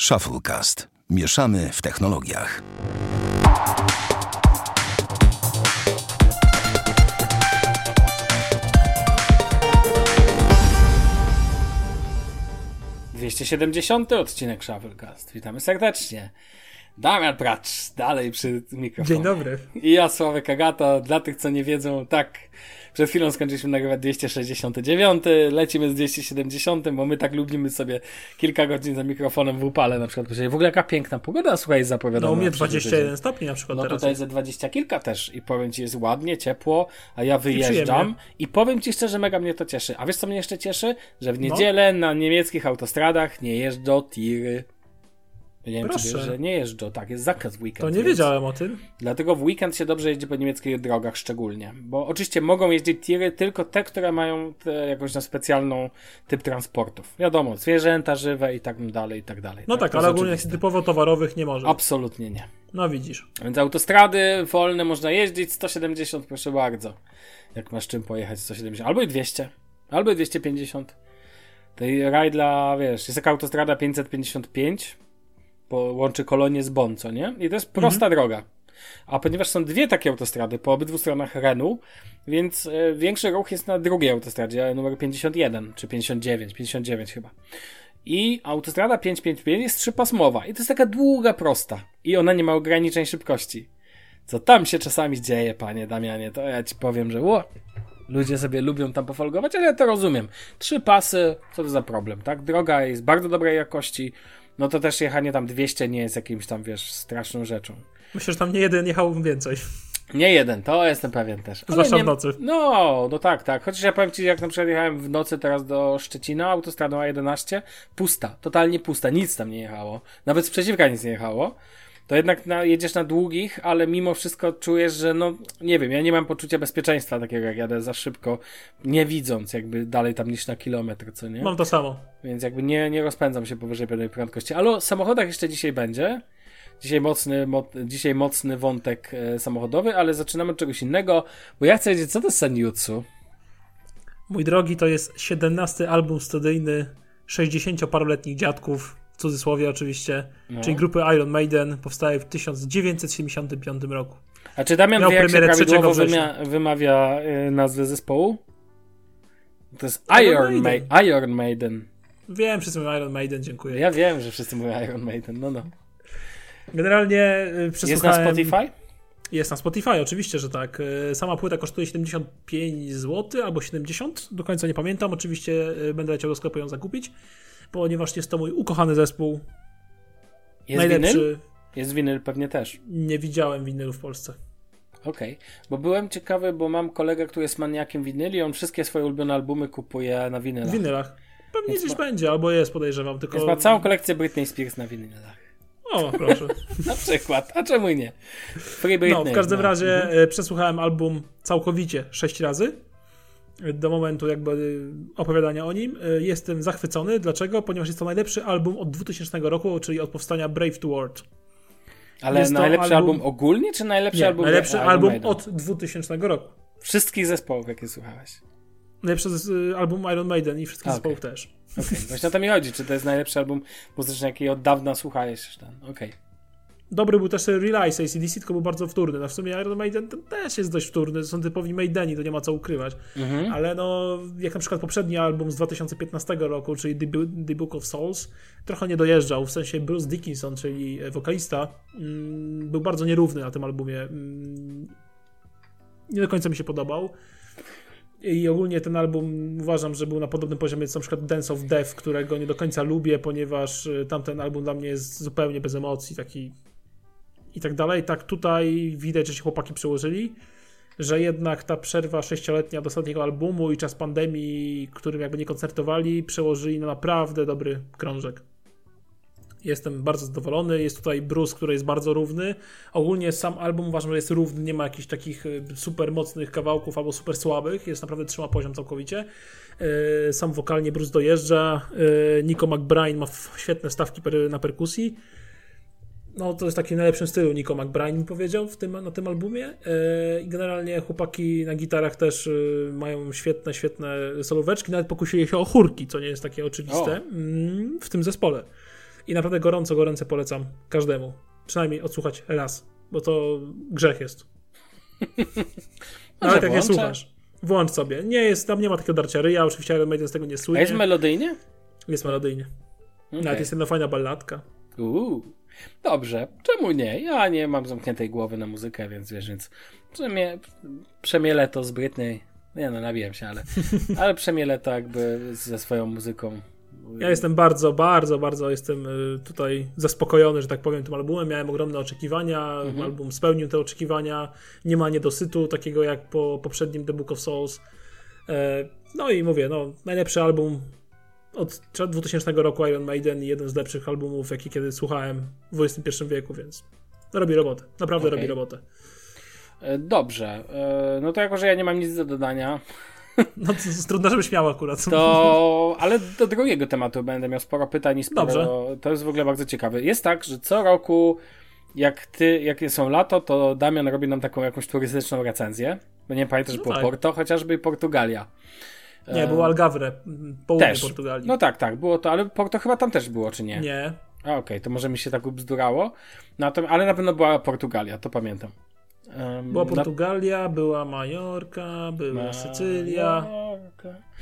Shufflecast. Mieszamy w technologiach. Dwieście siedemdziesiąty odcinek Shufflecast. Witamy serdecznie. Damian Pracz, dalej przy mikrofonie. Dzień dobry. I ja, Sławek Agata. Dla tych, co nie wiedzą, tak, przed chwilą skończyliśmy nagrywać 269, lecimy z 270, bo my tak lubimy sobie kilka godzin za mikrofonem w upale na przykład. W ogóle jaka piękna pogoda, słuchaj, jest zapowiadana. No u mnie na przyszły 21 tydzień. stopni na przykład No teraz. tutaj jest. ze 20 kilka też i powiem Ci, jest ładnie, ciepło, a ja wyjeżdżam przyjemnie. i powiem Ci szczerze, mega mnie to cieszy. A wiesz co mnie jeszcze cieszy? Że w No. niedzielę na niemieckich autostradach nie jeżdżą tiry. Nie wiem, czy Proszę. wiesz, że nie jeżdżą, tak, jest zakaz w weekend. To nie więc- wiedziałem o tym. Dlatego w weekend się dobrze jeździ po niemieckich drogach szczególnie. Bo oczywiście mogą jeździć tiry tylko te, które mają te, jakąś tam specjalną typ transportów. Wiadomo, zwierzęta żywe i tak dalej, i tak dalej. No tak, to ale ogólnie typowo towarowych nie może. Absolutnie nie. No widzisz. Więc autostrady wolne można jeździć 170, proszę bardzo. Jak masz czym pojechać 170, albo i 200, albo i 250. Tej raj dla, wiesz, jest taka autostrada 555, bo łączy kolonię z Bonn, co nie? I to jest prosta droga. A ponieważ są dwie takie autostrady po obydwu stronach Renu, więc e, większy ruch jest na drugiej autostradzie, numer 51, czy 59, 59 chyba. I autostrada 555 jest trzypasmowa. I to jest taka długa, prosta. I ona nie ma ograniczeń szybkości. Co tam się czasami dzieje, panie Damianie, to ja ci powiem, że ło, ludzie sobie lubią tam pofolgować, ale ja to rozumiem. Trzy pasy, co to za problem, tak? Droga jest bardzo dobrej jakości, no to też jechanie tam 200 nie jest jakimś tam, wiesz, straszną rzeczą. Myślę, że tam nie jeden jechał więcej. Nie jeden, to jestem pewien też. Ale Zwłaszcza nie, w nocy. No, no tak, tak. Chociaż ja powiem ci, jak na przykład jechałem w nocy teraz do Szczecina, autostradą A11, pusta, totalnie pusta, nic tam nie jechało. Nawet z przeciwka nic nie jechało. To jednak na, jedziesz na długich, ale mimo wszystko czujesz, że no, nie wiem, ja nie mam poczucia bezpieczeństwa takiego, jak jadę za szybko, nie widząc jakby dalej tam niż na kilometr, co nie? Mam to samo. Więc jakby nie, nie rozpędzam się powyżej pewnej prędkości. Ale o samochodach jeszcze dzisiaj będzie. Dzisiaj mocny, mo, dzisiaj mocny wątek e, samochodowy, ale zaczynamy od czegoś innego, bo ja chcę wiedzieć, co to jest Senjutsu. Mój drogi, to jest 17 album studyjny 60-paroletnich dziadków, w cudzysłowie oczywiście, No. czyli grupy Iron Maiden, powstaje w 1975 roku. A czy Damian Miał wie, jak się premierę 3 prawidłowo września. wymia, wymawia e, nazwę zespołu? To jest Iron Iron, Maiden. Ma Iron Maiden. Wiem, wszyscy mówią Iron Maiden, dziękuję. Ja wiem, że wszyscy mówią Iron Maiden, no no. Generalnie y, Jest przesłuchałem... na Spotify? Jest na Spotify, oczywiście, że tak. E, Sama płyta kosztuje 75 zł albo 70, do końca nie pamiętam. Oczywiście e, będę leciał do sklepu ją zakupić, ponieważ jest to mój ukochany zespół. Jest najlepszy. winyl? Jest winyl pewnie też. Nie widziałem winylu w Polsce. Okej, bo byłem ciekawy, bo mam kolegę, który jest maniakiem winyli, on wszystkie swoje ulubione albumy kupuje na winylach. W winylach. Pewnie Więc gdzieś ma- będzie, albo jest, podejrzewam. Tylko... Więc ma całą kolekcję Britney Spears na winylach. O, proszę. Na przykład, a czemu nie? Free Britney. No, w każdym no. razie Mhm. e, przesłuchałem album całkowicie 6 razy. Do momentu jakby e, opowiadania o nim. E, Jestem zachwycony. Dlaczego? Ponieważ jest to najlepszy album od 2000 roku, czyli od powstania Brave to Word. Ale jest najlepszy album... album ogólnie, czy najlepszy Nie, album najlepszy album Maiden? od 2000 roku. Wszystkich zespołów, jakie słuchałeś. Najlepszy z- y, album Iron Maiden i wszystkich A, zespołów też. Okej, właśnie o to mi chodzi, czy to jest najlepszy album muzyczny, jaki od dawna słuchałeś. Ten. Okej. Dobry był też Realize ACDC, tylko był bardzo wtórny. No w sumie Iron Maiden ten też jest dość wtórny. Są typowi Maideni, to nie ma co ukrywać. Mhm. Ale no, jak na przykład poprzedni album z 2015 roku, czyli The, Book of Souls, trochę nie dojeżdżał. W sensie Bruce Dickinson, czyli wokalista, mm, był bardzo nierówny na tym albumie. Mm, nie do końca mi się podobał. I ogólnie ten album uważam, że był na podobnym poziomie co na przykład Dance of Death, którego nie do końca lubię, ponieważ y, tamten album dla mnie jest zupełnie bez emocji, taki i tak dalej. Tak tutaj widać, że się chłopaki przełożyli, że jednak ta przerwa sześcioletnia do ostatniego albumu i czas pandemii, którym jakby nie koncertowali, przełożyli na naprawdę dobry krążek. Jestem bardzo zadowolony. Jest tutaj Bruce, który jest bardzo równy. Ogólnie sam album uważam, że jest równy. Nie ma jakichś takich y, super mocnych kawałków albo super słabych. Jest naprawdę trzyma poziom całkowicie. Y, Sam wokalnie Bruce dojeżdża. Y, Nico McBride ma świetne stawki na perkusji. No, to jest taki najlepszym stylu Nico McBride mi powiedział w tym, na tym albumie. E, I generalnie chłopaki na gitarach też y, mają świetne, świetne solóweczki. Nawet pokusili się o chórki, co nie jest takie oczywiste mm, w tym zespole. i naprawdę gorąco, gorąco polecam każdemu. Przynajmniej odsłuchać raz, bo to grzech jest. Nawet jak nie słuchasz. Włącz sobie. Nie jest, tam nie ma takiego darcia ryja, oczywiście Iron Maiden z tego nie słynie. A jest melodyjnie? Jest melodyjnie. Okay. Nawet jest jedna fajna balladka. Uuu. Dobrze, czemu nie? Ja nie mam zamkniętej głowy na muzykę, więc wiesz, więc przemie, przemielę to z Britney. Nie no, nawijam się, ale, ale przemielę to jakby ze swoją muzyką. Ja jestem bardzo, bardzo, bardzo jestem y, tutaj zaspokojony, że tak powiem, tym albumem. Miałem ogromne oczekiwania, mhm. album spełnił te oczekiwania. Nie ma niedosytu takiego jak po poprzednim The Book of Souls. E, no i mówię, no, najlepszy album od 2000 roku Iron Maiden i jeden z lepszych albumów, jaki kiedy słuchałem w XXI wieku, więc robi robotę. Naprawdę okay. robi robotę. E, dobrze. E, no to jako, że ja nie mam nic do dodania. No to jest trudno, żebyś miał akurat. To, ale do drugiego tematu będę miał sporo pytań i sporo. Dobrze. To jest w ogóle bardzo ciekawe. Jest tak, że co roku, jak ty, jakie są lato, to Damian robi nam taką jakąś turystyczną recenzję. Bo nie pamiętam, że no było tak. Porto, chociażby Portugalia. Nie, było Algarve, południe też. Portugalii. No tak, tak, było to, ale Porto chyba tam też było, czy nie? Nie. Okej, okay, to może mi się tak ubzdurało. No, ale na pewno była Portugalia, to pamiętam. Um, była Portugalia, na... była Majorka, była Majorka. Sycylia.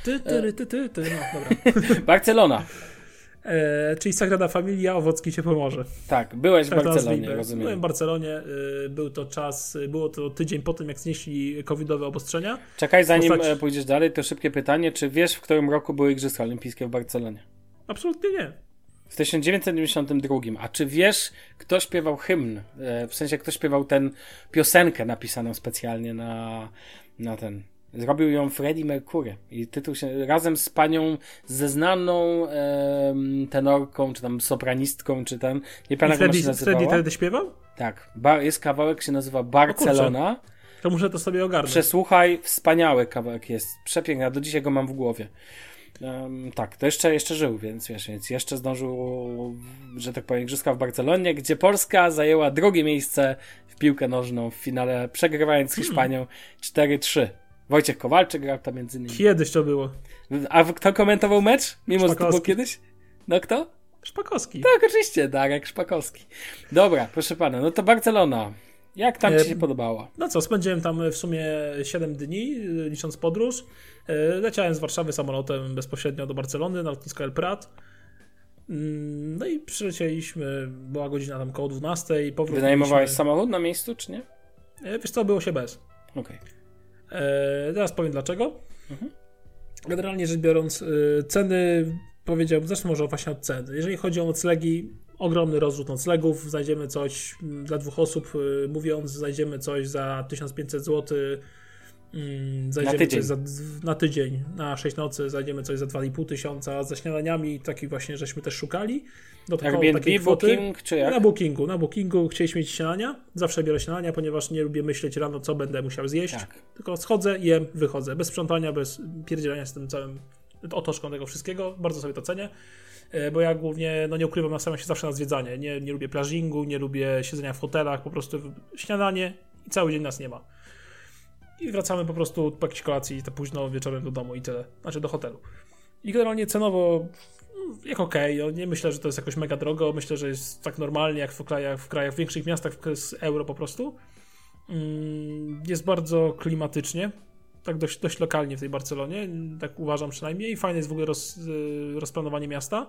Ty, ty, ty, ty, ty, no dobra. Barcelona. E, czyli Sagrada Familia, Owocki się pomoże. Tak, byłeś w Barcelonie, rozumiem. Byłem w Barcelonie, y, był to czas, y, było to tydzień po tym, jak znieśli covidowe obostrzenia. Czekaj, zanim Postać... E, pójdziesz dalej, to szybkie pytanie, czy wiesz, w którym roku były Igrzyska Olimpijskie w Barcelonie? Absolutnie nie. W 1992. A czy wiesz, kto śpiewał hymn? E, w sensie, kto śpiewał ten piosenkę napisaną specjalnie na, na ten, Zrobił ją Freddie Mercury i tytuł się razem z panią ze znaną e, tenorką, czy tam sopranistką, czy tam, nie pamiętam jak się nazywała. Freddie wtedy śpiewał? Tak, ba, jest kawałek, się nazywa Barcelona. To muszę to sobie ogarnąć. Przesłuchaj, wspaniały kawałek jest, przepiękny, a do dzisiaj go mam w głowie. Um, tak, to jeszcze, jeszcze żył, więc wiesz, więc jeszcze zdążył, że tak powiem, igrzyska w Barcelonie, gdzie Polska zajęła drugie miejsce w piłkę nożną w finale, przegrywając z hmm. Hiszpanią hmm. 4-3. Wojciech Kowalczyk grał tam między innymi. Kiedyś to było. A kto komentował mecz? Mimo, że to było kiedyś? No kto? Szpakowski. Tak, oczywiście, Darek Szpakowski. Dobra, proszę pana, no to Barcelona. Jak tam ci się podobało? No co, spędziłem tam w sumie 7 dni, licząc podróż. E, leciałem z Warszawy samolotem bezpośrednio do Barcelony na lotnisko El Prat. Mm, no i przylecieliśmy, była godzina tam koło 12 i powrót. Wynajmowałeś samochód na miejscu, czy nie? E, wiesz co, było się bez. Okej. Okay. E, teraz powiem dlaczego. Mhm. Generalnie rzecz biorąc, e, ceny powiedziałbym, zacznę może właśnie od ceny. Jeżeli chodzi o noclegi, ogromny rozrzut noclegów, znajdziemy coś mm, dla dwóch osób, e, mówiąc, znajdziemy coś za 1500 zł, zajdziemy na tydzień. Coś za, na tydzień, na 6 nocy, zajdziemy coś za 2,5 tysiąca, za śniadaniami, takich właśnie żeśmy też szukali. Do Airbnb, takiej kwoty. Booking, czy jak? Na Bookingu, na Bookingu chcieliśmy mieć śniadania, zawsze biorę śniadania, ponieważ nie lubię myśleć rano, co będę musiał zjeść, tak. tylko schodzę, jem, wychodzę, bez sprzątania, bez pierdzielania z tym całym otoczką tego wszystkiego, bardzo sobie to cenię e, bo ja głównie, no nie ukrywam, nastawiam się zawsze na zwiedzanie. Nie, nie lubię plażingu, nie lubię siedzenia w hotelach, po prostu śniadanie i cały dzień nas nie ma. I wracamy po prostu po jakiejś kolacji, to późno wieczorem do domu i tyle, znaczy do hotelu. I generalnie cenowo jak okej, okay. nie myślę, że to jest jakoś mega drogo, myślę, że jest tak normalnie jak w krajach, w krajach, w większych miastach z euro po prostu. Mm, jest bardzo klimatycznie, tak dość, dość lokalnie w tej Barcelonie, tak uważam przynajmniej i fajne jest w ogóle roz, y, rozplanowanie miasta,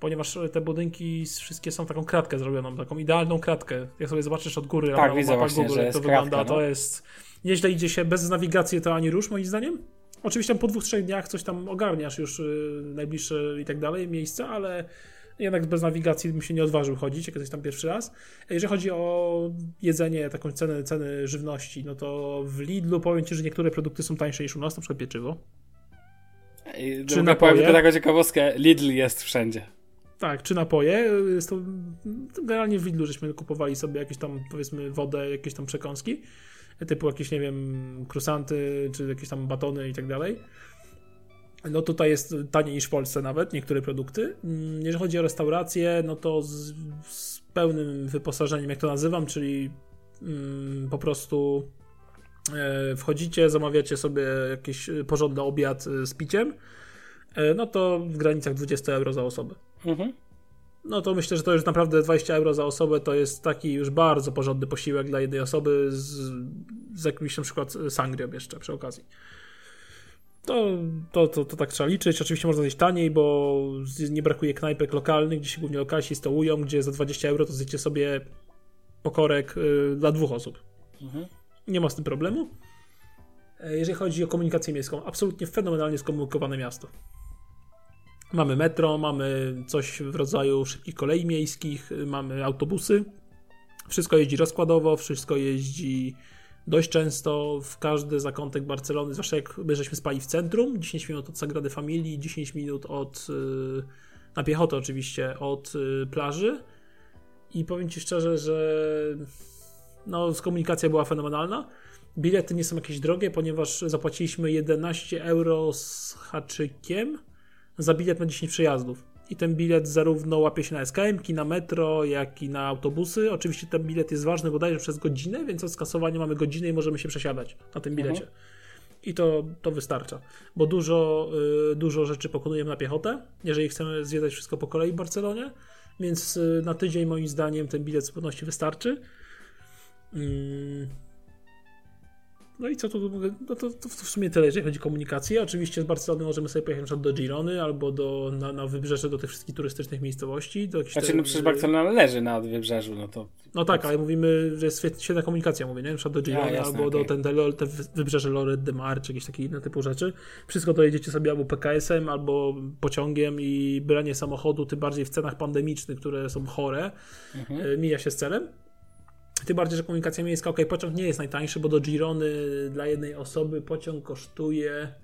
ponieważ te budynki wszystkie są taką kratkę zrobioną, taką idealną kratkę. Jak sobie zobaczysz od góry, tak, widzę właśnie, Google, jak to kratka, wygląda, no. to jest nieźle idzie się bez nawigacji to ani rusz moim zdaniem. Oczywiście po dwóch, trzech dniach coś tam ogarniasz już yy, najbliższe i tak dalej miejsca, ale jednak bez nawigacji bym się nie odważył chodzić, jak jesteś tam pierwszy raz. Jeżeli chodzi o jedzenie, taką cenę, ceny żywności, no to w Lidlu powiem Ci, że niektóre produkty są tańsze niż u nas, na przykład pieczywo. I czy napoje. Powiem taką ciekawostkę, Lidl jest wszędzie. Tak, czy napoje. Jest to, generalnie w Lidlu żeśmy kupowali sobie jakieś tam, powiedzmy, wodę, jakieś tam przekąski typu jakieś, nie wiem, krusanty, czy jakieś tam batony i tak dalej. No tutaj jest taniej niż w Polsce nawet, niektóre produkty. Mm, jeżeli chodzi o restaurację, no to z, z pełnym wyposażeniem, jak to nazywam, czyli mm, po prostu e, wchodzicie, zamawiacie sobie jakiś porządny obiad z piciem, e, no to w granicach 20 euro za osobę. Mhm. No to myślę, że to już naprawdę 20 euro za osobę to jest taki już bardzo porządny posiłek dla jednej osoby z, z jakimś na przykład sangrią jeszcze przy okazji. To, to, to, to tak trzeba liczyć. Oczywiście można zjeść taniej, bo nie brakuje knajpek lokalnych, gdzie się głównie lokalsi stołują, gdzie za 20 euro to zjecie sobie pokorek y, dla dwóch osób. Mhm. Nie ma z tym problemu. E, jeżeli chodzi o komunikację miejską, absolutnie fenomenalnie skomunikowane miasto. Mamy metro, mamy coś w rodzaju szybkich kolei miejskich, mamy autobusy. Wszystko jeździ rozkładowo, wszystko jeździ dość często w każdy zakątek Barcelony, zwłaszcza jak my żeśmy spali w centrum, 10 minut od Sagrady Familii, 10 minut od, y, na piechotę oczywiście, od y, plaży. I powiem Ci szczerze, że no, komunikacja była fenomenalna. Bilety nie są jakieś drogie, ponieważ zapłaciliśmy 11 euro z haczykiem za bilet na 10 przejazdów. I ten bilet zarówno łapie się na SKM, na metro, jak i na autobusy. Oczywiście ten bilet jest ważny bodajże przez godzinę, więc od skasowania mamy godzinę i możemy się przesiadać na tym bilecie. Mhm. I to, to wystarcza, bo dużo, y, dużo rzeczy pokonujemy na piechotę, jeżeli chcemy zwiedzać wszystko po kolei w Barcelonie, więc y, na tydzień moim zdaniem ten bilet z pewnością wystarczy. Y, no i co tu, no to, to, w sumie tyle, jeżeli chodzi o komunikację. Oczywiście z Barcelony możemy sobie pojechać do Girony albo do, na, na wybrzeże do tych wszystkich turystycznych miejscowości. Do znaczy, no przecież Barcelona leży na wybrzeżu, no to... No tak, ale mówimy, że jest świetna komunikacja, mówię, nie? Na przykład do Girony ja, albo okay. do ten, te, te wybrzeże Loret de Mar, czy jakieś takie inne typu rzeczy. Wszystko to jedziecie sobie albo PKS-em, albo pociągiem i branie samochodu, tym bardziej w cenach pandemicznych, które są chore, mhm. E, mija się z celem. Tym bardziej, że komunikacja miejska, ok, pociąg nie jest najtańszy, bo do Girony dla jednej osoby pociąg kosztuje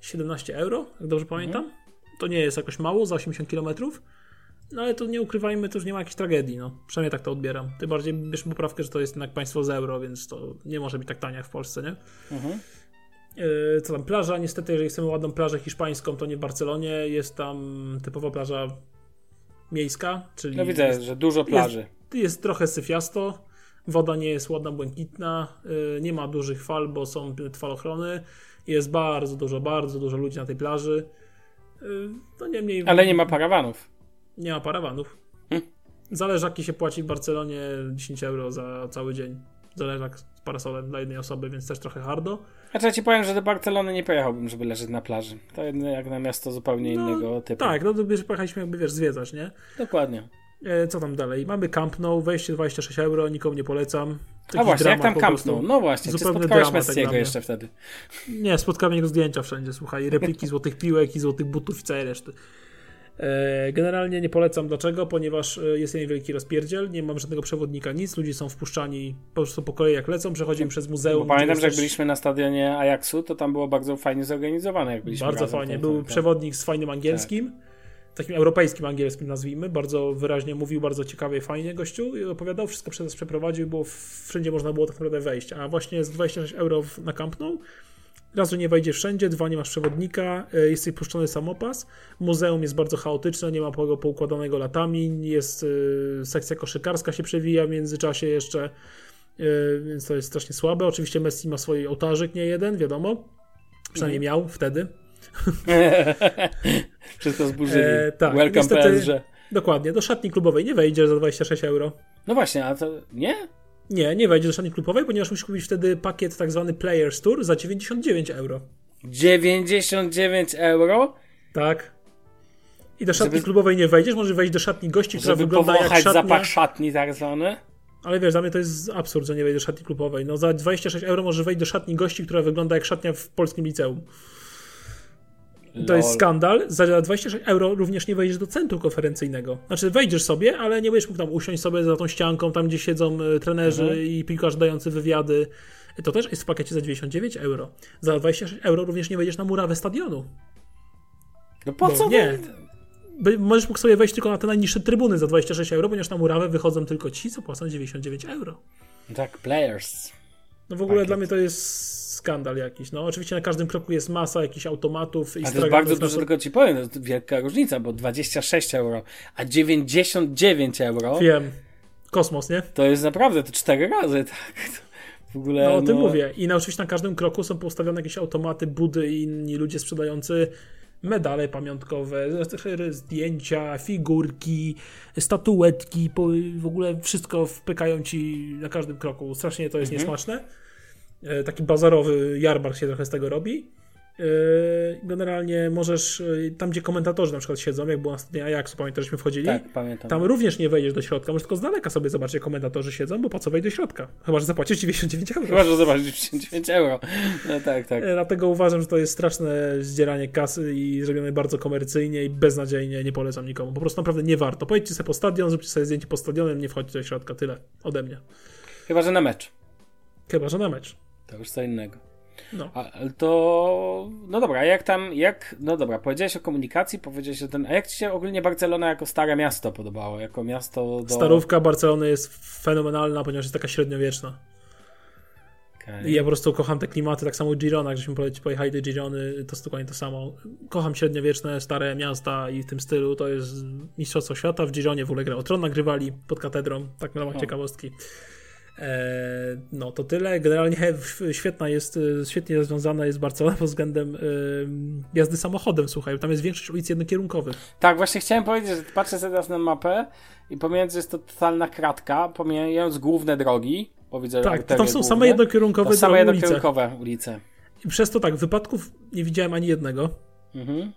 17 euro, jak dobrze pamiętam. Mhm. To nie jest jakoś mało za 80 km. No ale to nie ukrywajmy, to już nie ma jakiejś tragedii, no. Przynajmniej tak to odbieram. Tym bardziej bierz poprawkę, że to jest jednak państwo z euro, więc to nie może być tak tanie jak w Polsce, nie? Mhm. E, co tam, plaża, niestety, jeżeli chcemy ładną plażę hiszpańską, to nie w Barcelonie, jest tam typowa plaża miejska, czyli... No widzę, jest, że dużo plaży. Jest, jest trochę syfiasto, woda nie jest ładna, błękitna, y, nie ma dużych fal, bo są falochrony. Jest bardzo dużo, bardzo dużo ludzi na tej plaży. Y, no niemniej... Ale nie ma parawanów. Nie ma parawanów. Hm. Zależaki się płaci w Barcelonie 10 euro za cały dzień. Zależak z parasolem dla jednej osoby, więc też trochę hardo. A ja ci powiem, że do Barcelony nie pojechałbym, żeby leżeć na plaży. To jak na miasto zupełnie no, innego typu. Tak, no to wiesz, pojechaliśmy jakby, wiesz, zwiedzać, nie? Dokładnie. E, co tam dalej? Mamy Camp Nou, wejście 26 euro, nikomu nie polecam. Taki A właśnie, jak tam Camp Nou? No właśnie, czy spotkałeś Messiego jeszcze wtedy? Nie, spotkałem jego zdjęcia wszędzie, słuchaj, repliki złotych piłek i złotych butów i całej reszty. E, generalnie nie polecam. Dlaczego? Ponieważ e, jest jeden wielki rozpierdziel, nie mam żadnego przewodnika, nic. Ludzie są wpuszczani po prostu po kolei jak lecą, przechodzimy przez muzeum. Bo pamiętam, że jak byliśmy na stadionie Ajaxu, to tam było bardzo fajnie zorganizowane. Jak byliśmy bardzo fajnie. Był przewodnik z fajnym angielskim. Tak takim europejskim angielskim nazwijmy, bardzo wyraźnie mówił, bardzo ciekawie i fajnie gościu i opowiadał, wszystko przez nas przeprowadził, bo wszędzie można było tak naprawdę wejść, a właśnie z 26 euro na Camp Nou Raz, że nie wejdziesz wszędzie, dwa, nie masz przewodnika, e, jest puszczony samopas. Muzeum jest bardzo chaotyczne, nie ma go poukładanego latami, jest e, sekcja koszykarska się przewija w międzyczasie jeszcze, e, więc to jest strasznie słabe. Oczywiście Messi ma swój ołtarzyk, nie jeden, wiadomo. Przynajmniej mhm. miał wtedy. Wszystko zburzyli. E, tak, Welcome niestety, PSG. Dokładnie, do szatni klubowej nie wejdziesz za 26 euro. No właśnie, a to nie? Nie, nie wejdzie do szatni klubowej, ponieważ musisz kupić wtedy pakiet tak zwany Players Tour za 99 euro. 99 euro? Tak. I do szatni żeby, klubowej nie wejdziesz, może wejść do szatni gości, która wygląda jak szatnia. zapach szatni tak zwany. Ale wiesz, dla mnie to jest absurd, że nie wejdzie do szatni klubowej. No za 26 euro może wejść do szatni gości, która wygląda jak szatnia w polskim liceum. To jest skandal. Za 26 euro również nie wejdziesz do centrum konferencyjnego. Znaczy wejdziesz sobie, ale nie będziesz mógł tam usiąść sobie za tą ścianką, tam gdzie siedzą e, trenerzy mhm. i piłkarze dający wywiady. To też jest w pakiecie za 99 euro. Za 26 euro również nie wejdziesz na murawę stadionu. No po Bo co? Nie. Możesz mógł sobie wejść tylko na te najniższe trybuny za 26 euro, ponieważ na murawę wychodzą tylko ci, co płacą 99 euro. Tak, players. No w ogóle Pakiet. dla mnie to jest skandal jakiś. No oczywiście na każdym kroku jest masa jakichś automatów i A to jest bardzo dużo, tylko ci powiem, to jest wielka różnica, bo 26 euro, a 99 euro. Wiem. Kosmos, nie? To jest naprawdę to cztery razy, tak. W ogóle, no o tym no... mówię. I na, oczywiście na każdym kroku są poustawione jakieś automaty, budy i inni ludzie sprzedający medale pamiątkowe, zdjęcia, figurki, statuetki, w ogóle wszystko wpykają ci na każdym kroku. Strasznie to jest mhm. niesmaczne. E, taki bazarowy jarmark się trochę z tego robi. Yy, generalnie możesz, yy, tam gdzie komentatorzy na przykład siedzą, jak było na stadionie Ajaxu, pamiętasz, żeśmy wchodzili? Tak, pamiętam. Tam również nie wejdziesz do środka, możesz tylko z daleka sobie zobaczyć, jak komentatorzy siedzą, bo po co wejść do środka? Chyba, że zapłacisz 99 euro. Chyba, że zobaczysz 99 euro. No tak, tak. Dlatego uważam, że to jest straszne zdzieranie kasy i zrobione bardzo komercyjnie i beznadziejnie, nie polecam nikomu. Po prostu naprawdę nie warto. Pojedźcie sobie po stadion, zróbcie sobie zdjęcie po stadionem, nie wchodźcie do środka, tyle ode mnie. Chyba, że na mecz. Chyba, że na mecz. To już co innego. No. Ale to. No dobra, jak tam. jak No dobra, powiedziałeś o komunikacji, powiedziałeś o ten. A jak ci się ogólnie Barcelona jako stare miasto podobało? Jako miasto do. Starówka Barcelony jest fenomenalna, ponieważ jest taka średniowieczna. Okay. I ja po prostu kocham te klimaty, tak samo Girona, żeśmy pojechali do Girony, to jest dokładnie to samo. Kocham średniowieczne, stare miasta i w tym stylu, to jest Mistrzostwo Świata. W Gironie w ogóle grał Tron nagrywali pod katedrą, tak na ramach ciekawostki. E, no to tyle. Generalnie świetna jest, e, świetnie rozwiązana jest Barcelona pod względem e, jazdy samochodem, słuchaj. Tam jest większość ulic jednokierunkowych. Tak, właśnie chciałem powiedzieć, że patrzę sobie teraz na mapę i pomiędzy jest to totalna kratka, pomijając główne drogi, bo widzę, Tak, tam są główne, same jednokierunkowe to same jednokierunkowe ulice. ulice. I przez to tak, wypadków nie widziałem ani jednego. Mhm.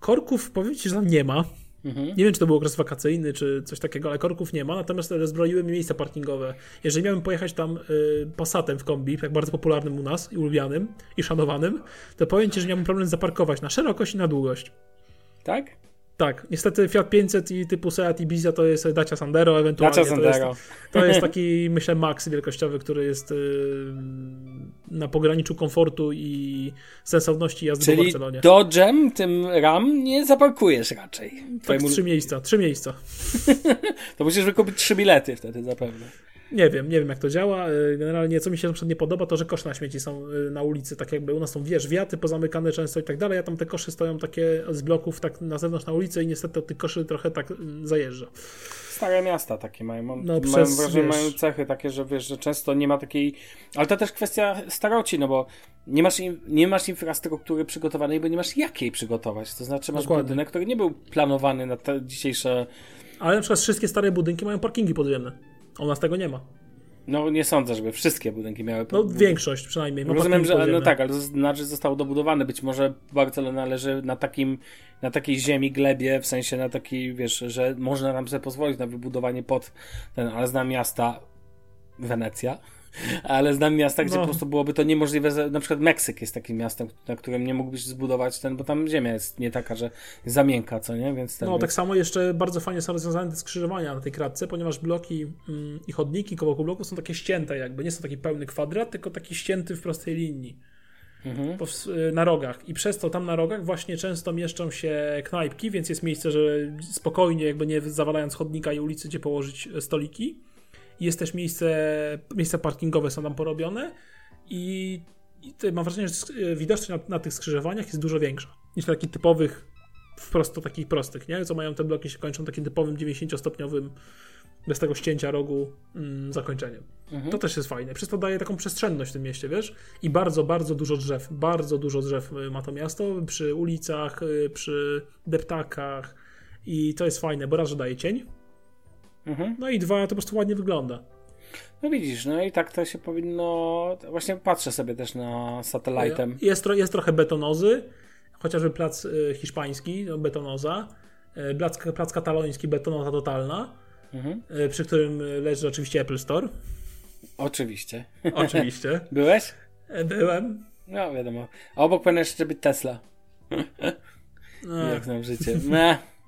Korków powiem ci, że tam nie ma. Mhm. Nie wiem, czy to był okres wakacyjny, czy coś takiego, ale korków nie ma, natomiast rozbroiły mi miejsca parkingowe. Jeżeli miałbym pojechać tam y, Passatem w kombi, tak bardzo popularnym u nas i ulubianym i szanowanym, to powiem Ci, że miałbym problem zaparkować na szerokość i na długość. Tak? Tak, niestety Fiat 500 i typu Seat Ibiza to jest Dacia Sandero ewentualnie. Dacia Sandero. To jest, to jest taki, myślę, max wielkościowy, który jest yy, na pograniczu komfortu i sensowności jazdy Czyli po Barcelonie. Dodge'em, tym RAM nie zaparkujesz raczej. Tak, trzy miejsca, trzy miejsca. to musisz wykupić trzy bilety wtedy zapewne. Nie wiem, nie wiem jak to działa. Y, generalnie co mi się nie podoba, to że kosze na śmieci są y, na ulicy, tak jakby u nas są, wiesz, wiaty pozamykane często i tak dalej, a tam te kosze stoją takie z bloków tak na zewnątrz na ulicy i niestety od tych koszy trochę tak mm, zajeżdża. Stare miasta takie mają. Mam, no, przez, mają wrażenie, wiesz, mają cechy takie, że wiesz, że często nie ma takiej. Ale to też kwestia staroci, no bo nie masz, nie masz infrastruktury przygotowanej, bo nie masz jakiej przygotować. To znaczy masz Dokładnie. budynek, który nie był planowany na te dzisiejsze. Ale na przykład wszystkie stare budynki mają parkingi podziemne. U nas tego nie ma. No nie sądzę, żeby wszystkie budynki miały. No większość przynajmniej. Ma Rozumiem, że no tak, ale to znaczy zostało dobudowane. Być może Barcelona leży na takim, na takiej ziemi, glebie, w sensie na takiej, wiesz, że można nam sobie pozwolić na wybudowanie pod ten, ale znam miasta Wenecja ale znam miasta, gdzie no. po prostu byłoby to niemożliwe. Na przykład Meksyk jest takim miastem, na którym nie mógłbyś zbudować ten, bo tam ziemia jest nie taka, że zamięka, co nie? Więc no, tak samo jeszcze bardzo fajnie są rozwiązane te skrzyżowania na tej kratce, ponieważ bloki mm, i chodniki koło bloków są takie ścięte jakby, nie są taki pełny kwadrat, tylko taki ścięty w prostej linii. Mhm. Y, na rogach. I przez to tam na rogach właśnie często mieszczą się knajpki, więc jest miejsce, że spokojnie, jakby nie zawalając chodnika i ulicy, gdzie położyć e, stoliki. Jest też miejsce, miejsca parkingowe są tam porobione i, i mam wrażenie, że widoczność na, na, tych skrzyżowaniach jest dużo większa niż na takich typowych, prosto takich prostych, nie? Co mają te bloki się kończą takim typowym 90-stopniowym bez tego ścięcia rogu mm, zakończeniem. Mhm. To też jest fajne. Przez to daje taką przestrzenność w tym mieście, wiesz? I bardzo, bardzo dużo drzew. Bardzo dużo drzew y, ma to miasto przy ulicach, y, przy deptakach i to jest fajne, bo raz, że daje cień, Mhm. No i dwa, to po prostu ładnie wygląda. No widzisz, no i tak to się powinno. Właśnie patrzę sobie też na satelitem. Jest, jest trochę betonozy, chociażby plac y, hiszpański, no, betonoza, y, plac, plac kataloński, betonoza totalna, mhm. y, przy którym leży oczywiście Apple Store. Oczywiście. Oczywiście. Byłeś? E, byłem. No wiadomo. A obok powinien jeszcze być Tesla. No. Jak znam życie.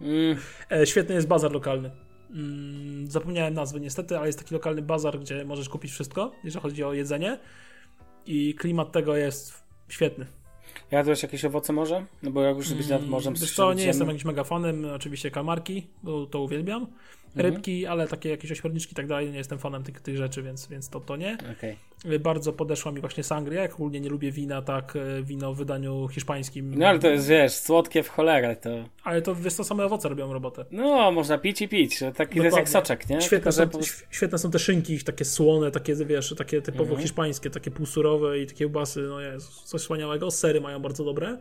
Mm. E, świetny jest bazar lokalny. Mm, zapomniałem nazwy niestety, ale jest taki lokalny bazar, gdzie możesz kupić wszystko, jeżeli chodzi o jedzenie. I klimat tego jest świetny. Jadłeś jakieś owoce może? No bo jak już być nad morzem Wiesz co, nie jestem jakimś mega fanem, oczywiście kalmarki, bo to uwielbiam. Mhm. Rybki, ale takie jakieś ośmiorniczki i tak dalej, nie jestem fanem tych, tych rzeczy, więc, więc to, to nie. Okay. Bardzo podeszła mi właśnie sangria, jak ogólnie nie lubię wina, tak, e, wino w wydaniu hiszpańskim. No ale to jest, wiesz, słodkie w cholerę to. Ale to, wiesz, to same owoce robią robotę. No, można pić i pić, taki jest jak soczek, nie? Świetne, Tylko, są, że... świetne są te szynki, takie słone, takie, wiesz, takie typowo mhm. hiszpańskie, takie półsurowe i takie kiełbasy, no jest coś wspaniałego. Sery mają bardzo dobre.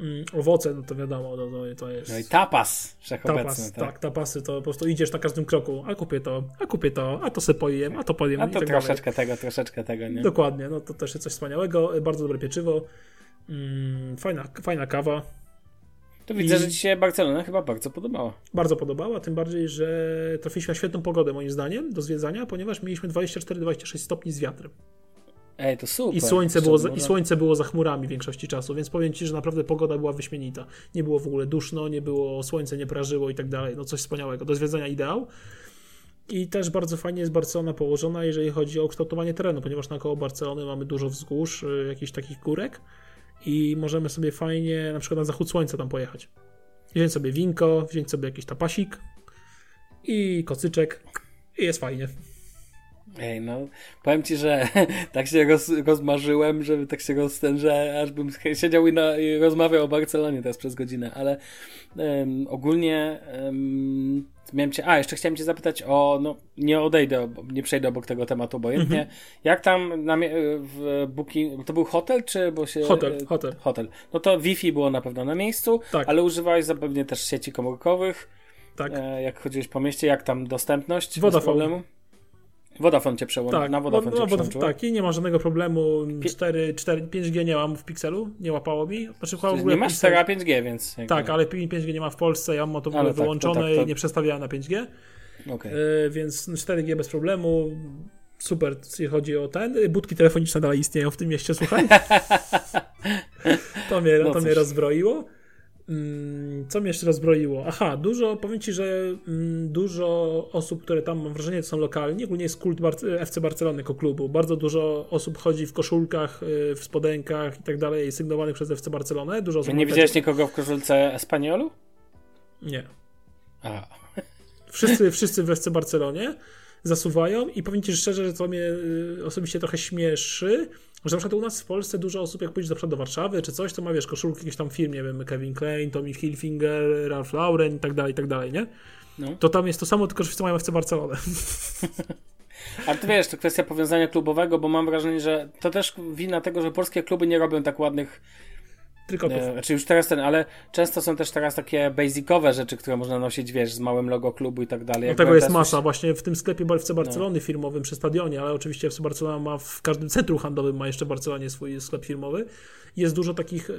Mm, owoce, no to wiadomo, no to, to jest... No i tapas. Tapas, tak. tak, tapasy to po prostu idziesz na każdym kroku, a kupię to, a kupię to, a to se pojem, a to pojem A to tak troszeczkę tego, troszeczkę tego, nie? Dokładnie, no to też jest coś wspaniałego, bardzo dobre pieczywo, mm, fajna, fajna kawa, To widzę, I- że ci się Barcelona chyba bardzo podobała. bardzo podobała, tym bardziej, że trafiliśmy na świetną pogodę moim zdaniem do zwiedzania, ponieważ mieliśmy 24-26 stopni z wiatrem. Ej, to super. I słońce, było za, I słońce było za chmurami większości czasu, więc powiem Ci, że naprawdę pogoda była wyśmienita. Nie było w ogóle duszno, nie było, słońce nie prażyło i tak dalej. No coś wspaniałego. Do zwiedzania ideał. I też bardzo fajnie jest Barcelona położona, jeżeli chodzi o kształtowanie terenu, ponieważ naokoło Barcelony mamy dużo wzgórz, y, jakichś takich górek i możemy sobie fajnie na przykład na zachód słońca tam pojechać. Wziąć sobie winko, wziąć sobie jakiś tapasik i kocyczek i jest fajnie. Ej, no, powiem ci, że tak się roz, rozmarzyłem, że tak się rozten, że aż bym siedział i, na, i rozmawiał o Barcelonie teraz przez godzinę, ale em, ogólnie em, miałem cię, a jeszcze chciałem cię zapytać o, no nie odejdę, nie przejdę obok tego tematu obojętnie, Mhm. jak tam na, w Booking, to był hotel, czy bo się... Hotel, e, hotel. Hotel. No to Wi-Fi było na pewno na miejscu, Tak. ale używałeś zapewne też sieci komórkowych, Tak. e, jak chodziłeś po mieście, jak tam dostępność? Vodafone. Bez problemu? Vodafone cię przełączył. Tak, na Vodafone no, cię przełączyło. tak, i nie ma żadnego problemu. 4, 4, 5G nie mam w Pixelu, nie łapało mi. Znaczy, chyba w ogóle nie masz Pixel- 4 5G, więc... jakby- Tak, ale 5G nie ma w Polsce, ja mam to w ogóle tak, to wyłączone tak, to- i nie przestawiałem na 5G, Okej. e, więc 4G bez problemu. Super, jeśli chodzi o ten. Budki telefoniczne dalej istnieją w tym mieście, słuchaj. to mnie, No to mnie rozbroiło. Mm, Co mnie jeszcze rozbroiło? Aha, dużo, powiem Ci, że mm, dużo osób, które tam, mam wrażenie, są lokalni, ogólnie jest kult Bar FC Barcelony jako klubu. Bardzo dużo osób chodzi w koszulkach, y, w spodenkach i tak dalej, sygnowanych przez FC Barcelonę. Dużo osób Nie widziałeś nikogo w koszulce Espaniolu? Nie. A, Wszyscy, wszyscy w FC Barcelonie zasuwają i powiem Ci szczerze, że to mnie y, osobiście trochę śmieszy, że na przykład u nas w Polsce dużo osób, jak pójdziesz do Warszawy czy coś, to ma, wiesz, koszulki jakichś tam firm, nie wiem, Kevin Klein, Tommy Hilfiger, Ralph Lauren i tak dalej, i tak dalej, nie? No. To tam jest to samo, tylko że wszyscy mają FC Barcelonę. Ale to wiesz, to kwestia powiązania klubowego, bo mam wrażenie, że to też wina tego, że polskie kluby nie robią tak ładnych Trykotów. E, Znaczy już teraz ten, ale często są też teraz takie basicowe rzeczy, które można nosić, wiesz, z małym logo klubu i tak dalej. No tego jest masa, właśnie w tym sklepie FC Barcelony firmowym przy stadionie, ale oczywiście FC Barcelona ma w każdym centrum handlowym ma jeszcze w Barcelonie swój sklep firmowy. Jest dużo takich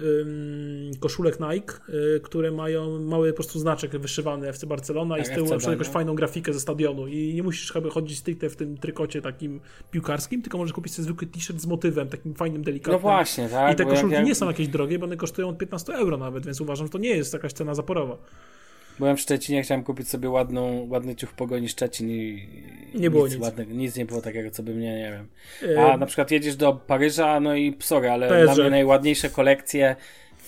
koszulek Nike, y, które mają mały po prostu znaczek wyszywany FC Barcelona i Tak, z tyłu na przykład jakąś fajną grafikę ze stadionu i nie musisz chyba chodzić stricte w tym trykocie takim piłkarskim, tylko możesz kupić sobie zwykły t-shirt z motywem, takim fajnym, delikatnym. No właśnie, tak. I te jak koszulki ja nie są jakieś drogie, bo one kosztują od 15 euro nawet, więc uważam, że to nie jest jakaś cena zaporowa. Byłem w Szczecinie, chciałem kupić sobie ładną, ładny ciuch pogoni Szczecin i Nie było nic, nic. Ładnego, nic nie było takiego, co by mnie, nie wiem. E, A na przykład jedziesz do Paryża, no i sorry, ale PSG. dla mnie najładniejsze kolekcje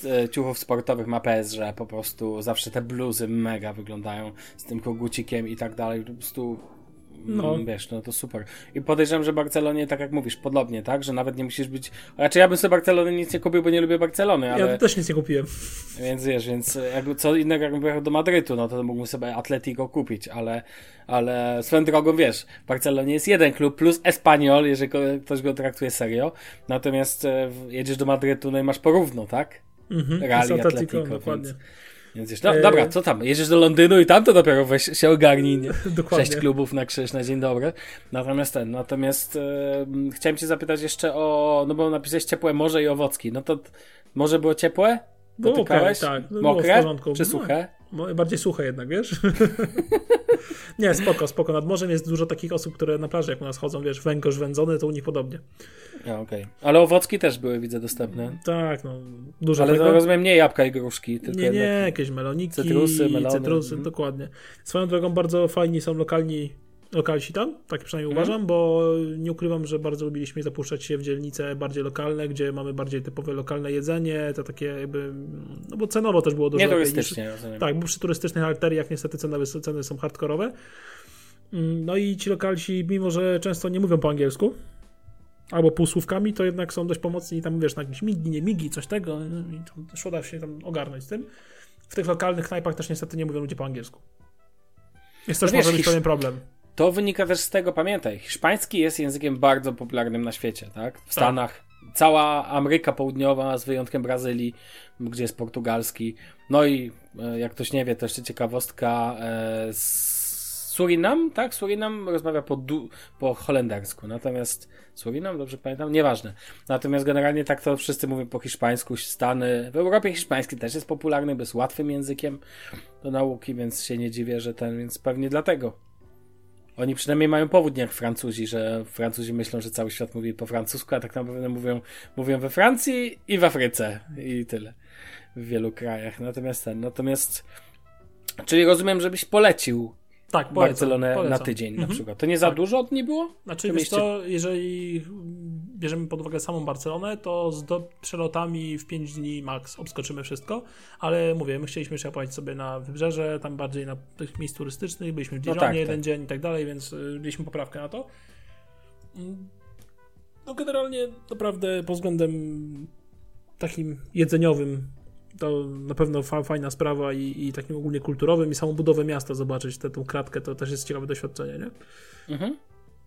e, ciuchów sportowych ma PSG, po prostu zawsze te bluzy mega wyglądają z tym kogucikiem i tak dalej, po prostu No. no. wiesz, no to super. I podejrzewam, że Barcelonie, tak jak mówisz, podobnie, tak, że nawet nie musisz być, raczej ja bym sobie Barcelony nic nie kupił, bo nie lubię Barcelony, ale Ja też nic nie kupiłem. więc wiesz, więc jakby co innego jakbym pojechał do Madrytu, no to mógłbym sobie Atletico kupić, ale, ale swoją drogą wiesz, w Barcelonie jest jeden klub plus Espanyol, jeżeli ktoś go traktuje serio, natomiast e, jedziesz do Madrytu, no i masz porówno, tak? Mhm, Real Atletico, Atletico, dokładnie. więc, więc wiesz, no E, dobra, co tam, jedziesz do Londynu i tam to dopiero weź się ogarnij, nie? Dokładnie. Sześć klubów na krzyż na dzień dobry. Natomiast ten, natomiast e, chciałem cię zapytać jeszcze o, no bo napisałeś ciepłe morze i owocki, no to morze było ciepłe? Było Dotykałeś? tak. no było w Mokre? porządku. Czy No, suche? Bardziej suche jednak, wiesz? nie, spoko, spoko. Nad morzem jest dużo takich osób, które na plaży jak u nas chodzą, wiesz, węgorz wędzony, to u nich podobnie. Ja, okej. Ale owocki też były, widzę, dostępne. Tak, no, dużo Ale tego. rozumiem nie jabłka i gruszki, tylko Nie, nie, jakieś meloniki, Cytrusy, melony. cytrusy, Mhm. dokładnie. Swoją drogą bardzo fajni są lokalni lokalsi tam, tak przynajmniej Mhm. uważam, bo nie ukrywam, że bardzo lubiliśmy zapuszczać się w dzielnice bardziej lokalne, gdzie mamy bardziej typowe lokalne jedzenie, te takie jakby, no bo cenowo też było dużo Nie niż, turystycznie, rozumiem. Tak, bo przy turystycznych arteriach niestety ceny, ceny są hardkorowe. Mm, No i ci lokalsi, mimo że często nie mówią po angielsku, albo półsłówkami, to jednak są dość pomocni i tam, wiesz, na jakieś migi, nie migi, coś tego no i tam szło da się tam ogarnąć z tym. W tych lokalnych knajpach też niestety nie mówią ludzie po angielsku. Jest też No wiesz, może być pewien problem. To wynika też z tego, pamiętaj, hiszpański jest językiem bardzo popularnym na świecie, tak? W Stanach, cała Ameryka Południowa, z wyjątkiem Brazylii, gdzie jest portugalski. No i e, jak ktoś nie wie, to jeszcze ciekawostka, e, Surinam, tak? Surinam rozmawia po, du- po holendersku, natomiast Surinam, dobrze pamiętam? Nieważne. Natomiast generalnie tak to wszyscy mówią po hiszpańsku, Stany. W Europie hiszpański też jest popularny, bo jest łatwym językiem do nauki, więc się nie dziwię, że ten, więc pewnie dlatego. Oni przynajmniej mają powód, nie jak Francuzi, że Francuzi myślą, że cały świat mówi po francusku, a tak naprawdę mówią, mówią we Francji i w Afryce i tyle. W wielu krajach. Natomiast ten, natomiast Czyli rozumiem, żebyś polecił tak, polecam, Barcelonę polecam. na tydzień na Mhm. przykład. To nie za Tak. dużo od niej było? Znaczy, wiesz co, jeżeli bierzemy pod uwagę samą Barcelonę, to z do, przelotami w 5 dni max obskoczymy wszystko, ale mówię, my chcieliśmy jeszcze pojechać sobie na wybrzeże, tam bardziej na tych miejsc turystycznych, byliśmy w No Dijonie tak, jeden tak. dzień i tak dalej, więc y, mieliśmy poprawkę na to. No generalnie naprawdę pod względem takim jedzeniowym to na pewno fa fajna sprawa i, i takim ogólnie kulturowym i samą budowę miasta zobaczyć, tę tą kratkę, to też jest ciekawe doświadczenie, nie? Mhm.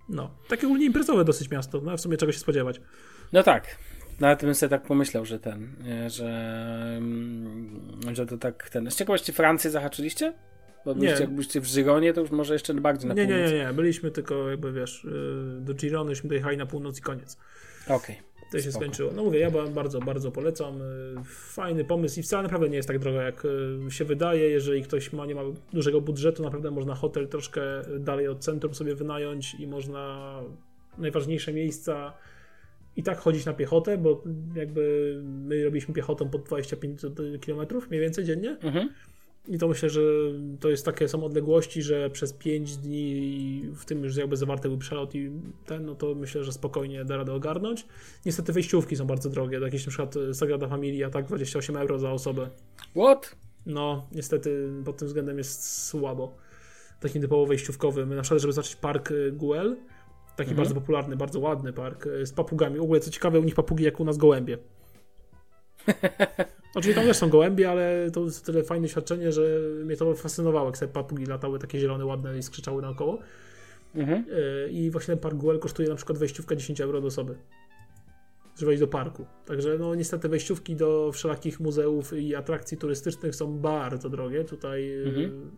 No, takie ogólnie imprezowe dosyć miasto, no w sumie czego się spodziewać. No tak. Nawet bym sobie tak pomyślał, że ten, nie, że, mm, że to tak ten. Z ciekawości Francję zahaczyliście? Bo byliście, Nie. jak byliście w Gironie, to już może jeszcze bardziej na Nie, nie, północ. nie, nie, byliśmy tylko jakby wiesz, yy, do Gironyśmy dojechali na północ i koniec. Okej. To się Spoko. skończyło. No mówię, ja ba- bardzo, bardzo polecam. Yy, Fajny pomysł i wcale naprawdę nie jest tak drogo, jak yy, się wydaje. Jeżeli ktoś ma, nie ma dużego budżetu, naprawdę można hotel troszkę dalej od centrum sobie wynająć i można najważniejsze miejsca i tak chodzić na piechotę, bo jakby my robiliśmy piechotą po 25 km mniej więcej dziennie. Mhm. I to myślę, że to jest takie są odległości, że przez 5 dni w tym już jakby zawarty był przelot i ten, no to myślę, że spokojnie da radę ogarnąć. Niestety wejściówki są bardzo drogie. Jakieś na przykład Sagrada Familia, tak 28 euro za osobę. What? No, niestety pod tym względem jest słabo. Takim typowo wejściówkowym. Na przykład, żeby zobaczyć park y, Guel, taki Mhm. bardzo popularny, bardzo ładny park y, z papugami. W ogóle co ciekawe, u nich papugi jak u nas gołębie. Oczywiście tam też są gołębie, ale to jest tyle fajne doświadczenie, że mnie to fascynowało, jak sobie papugi latały takie zielone, ładne i skrzyczały naokoło. Mhm. Y, I właśnie ten park Guel kosztuje na przykład wejściówka 10 euro do osoby. Żeby wejść do parku. Także no niestety wejściówki do wszelakich muzeów i atrakcji turystycznych są bardzo drogie. Tutaj y, Mhm.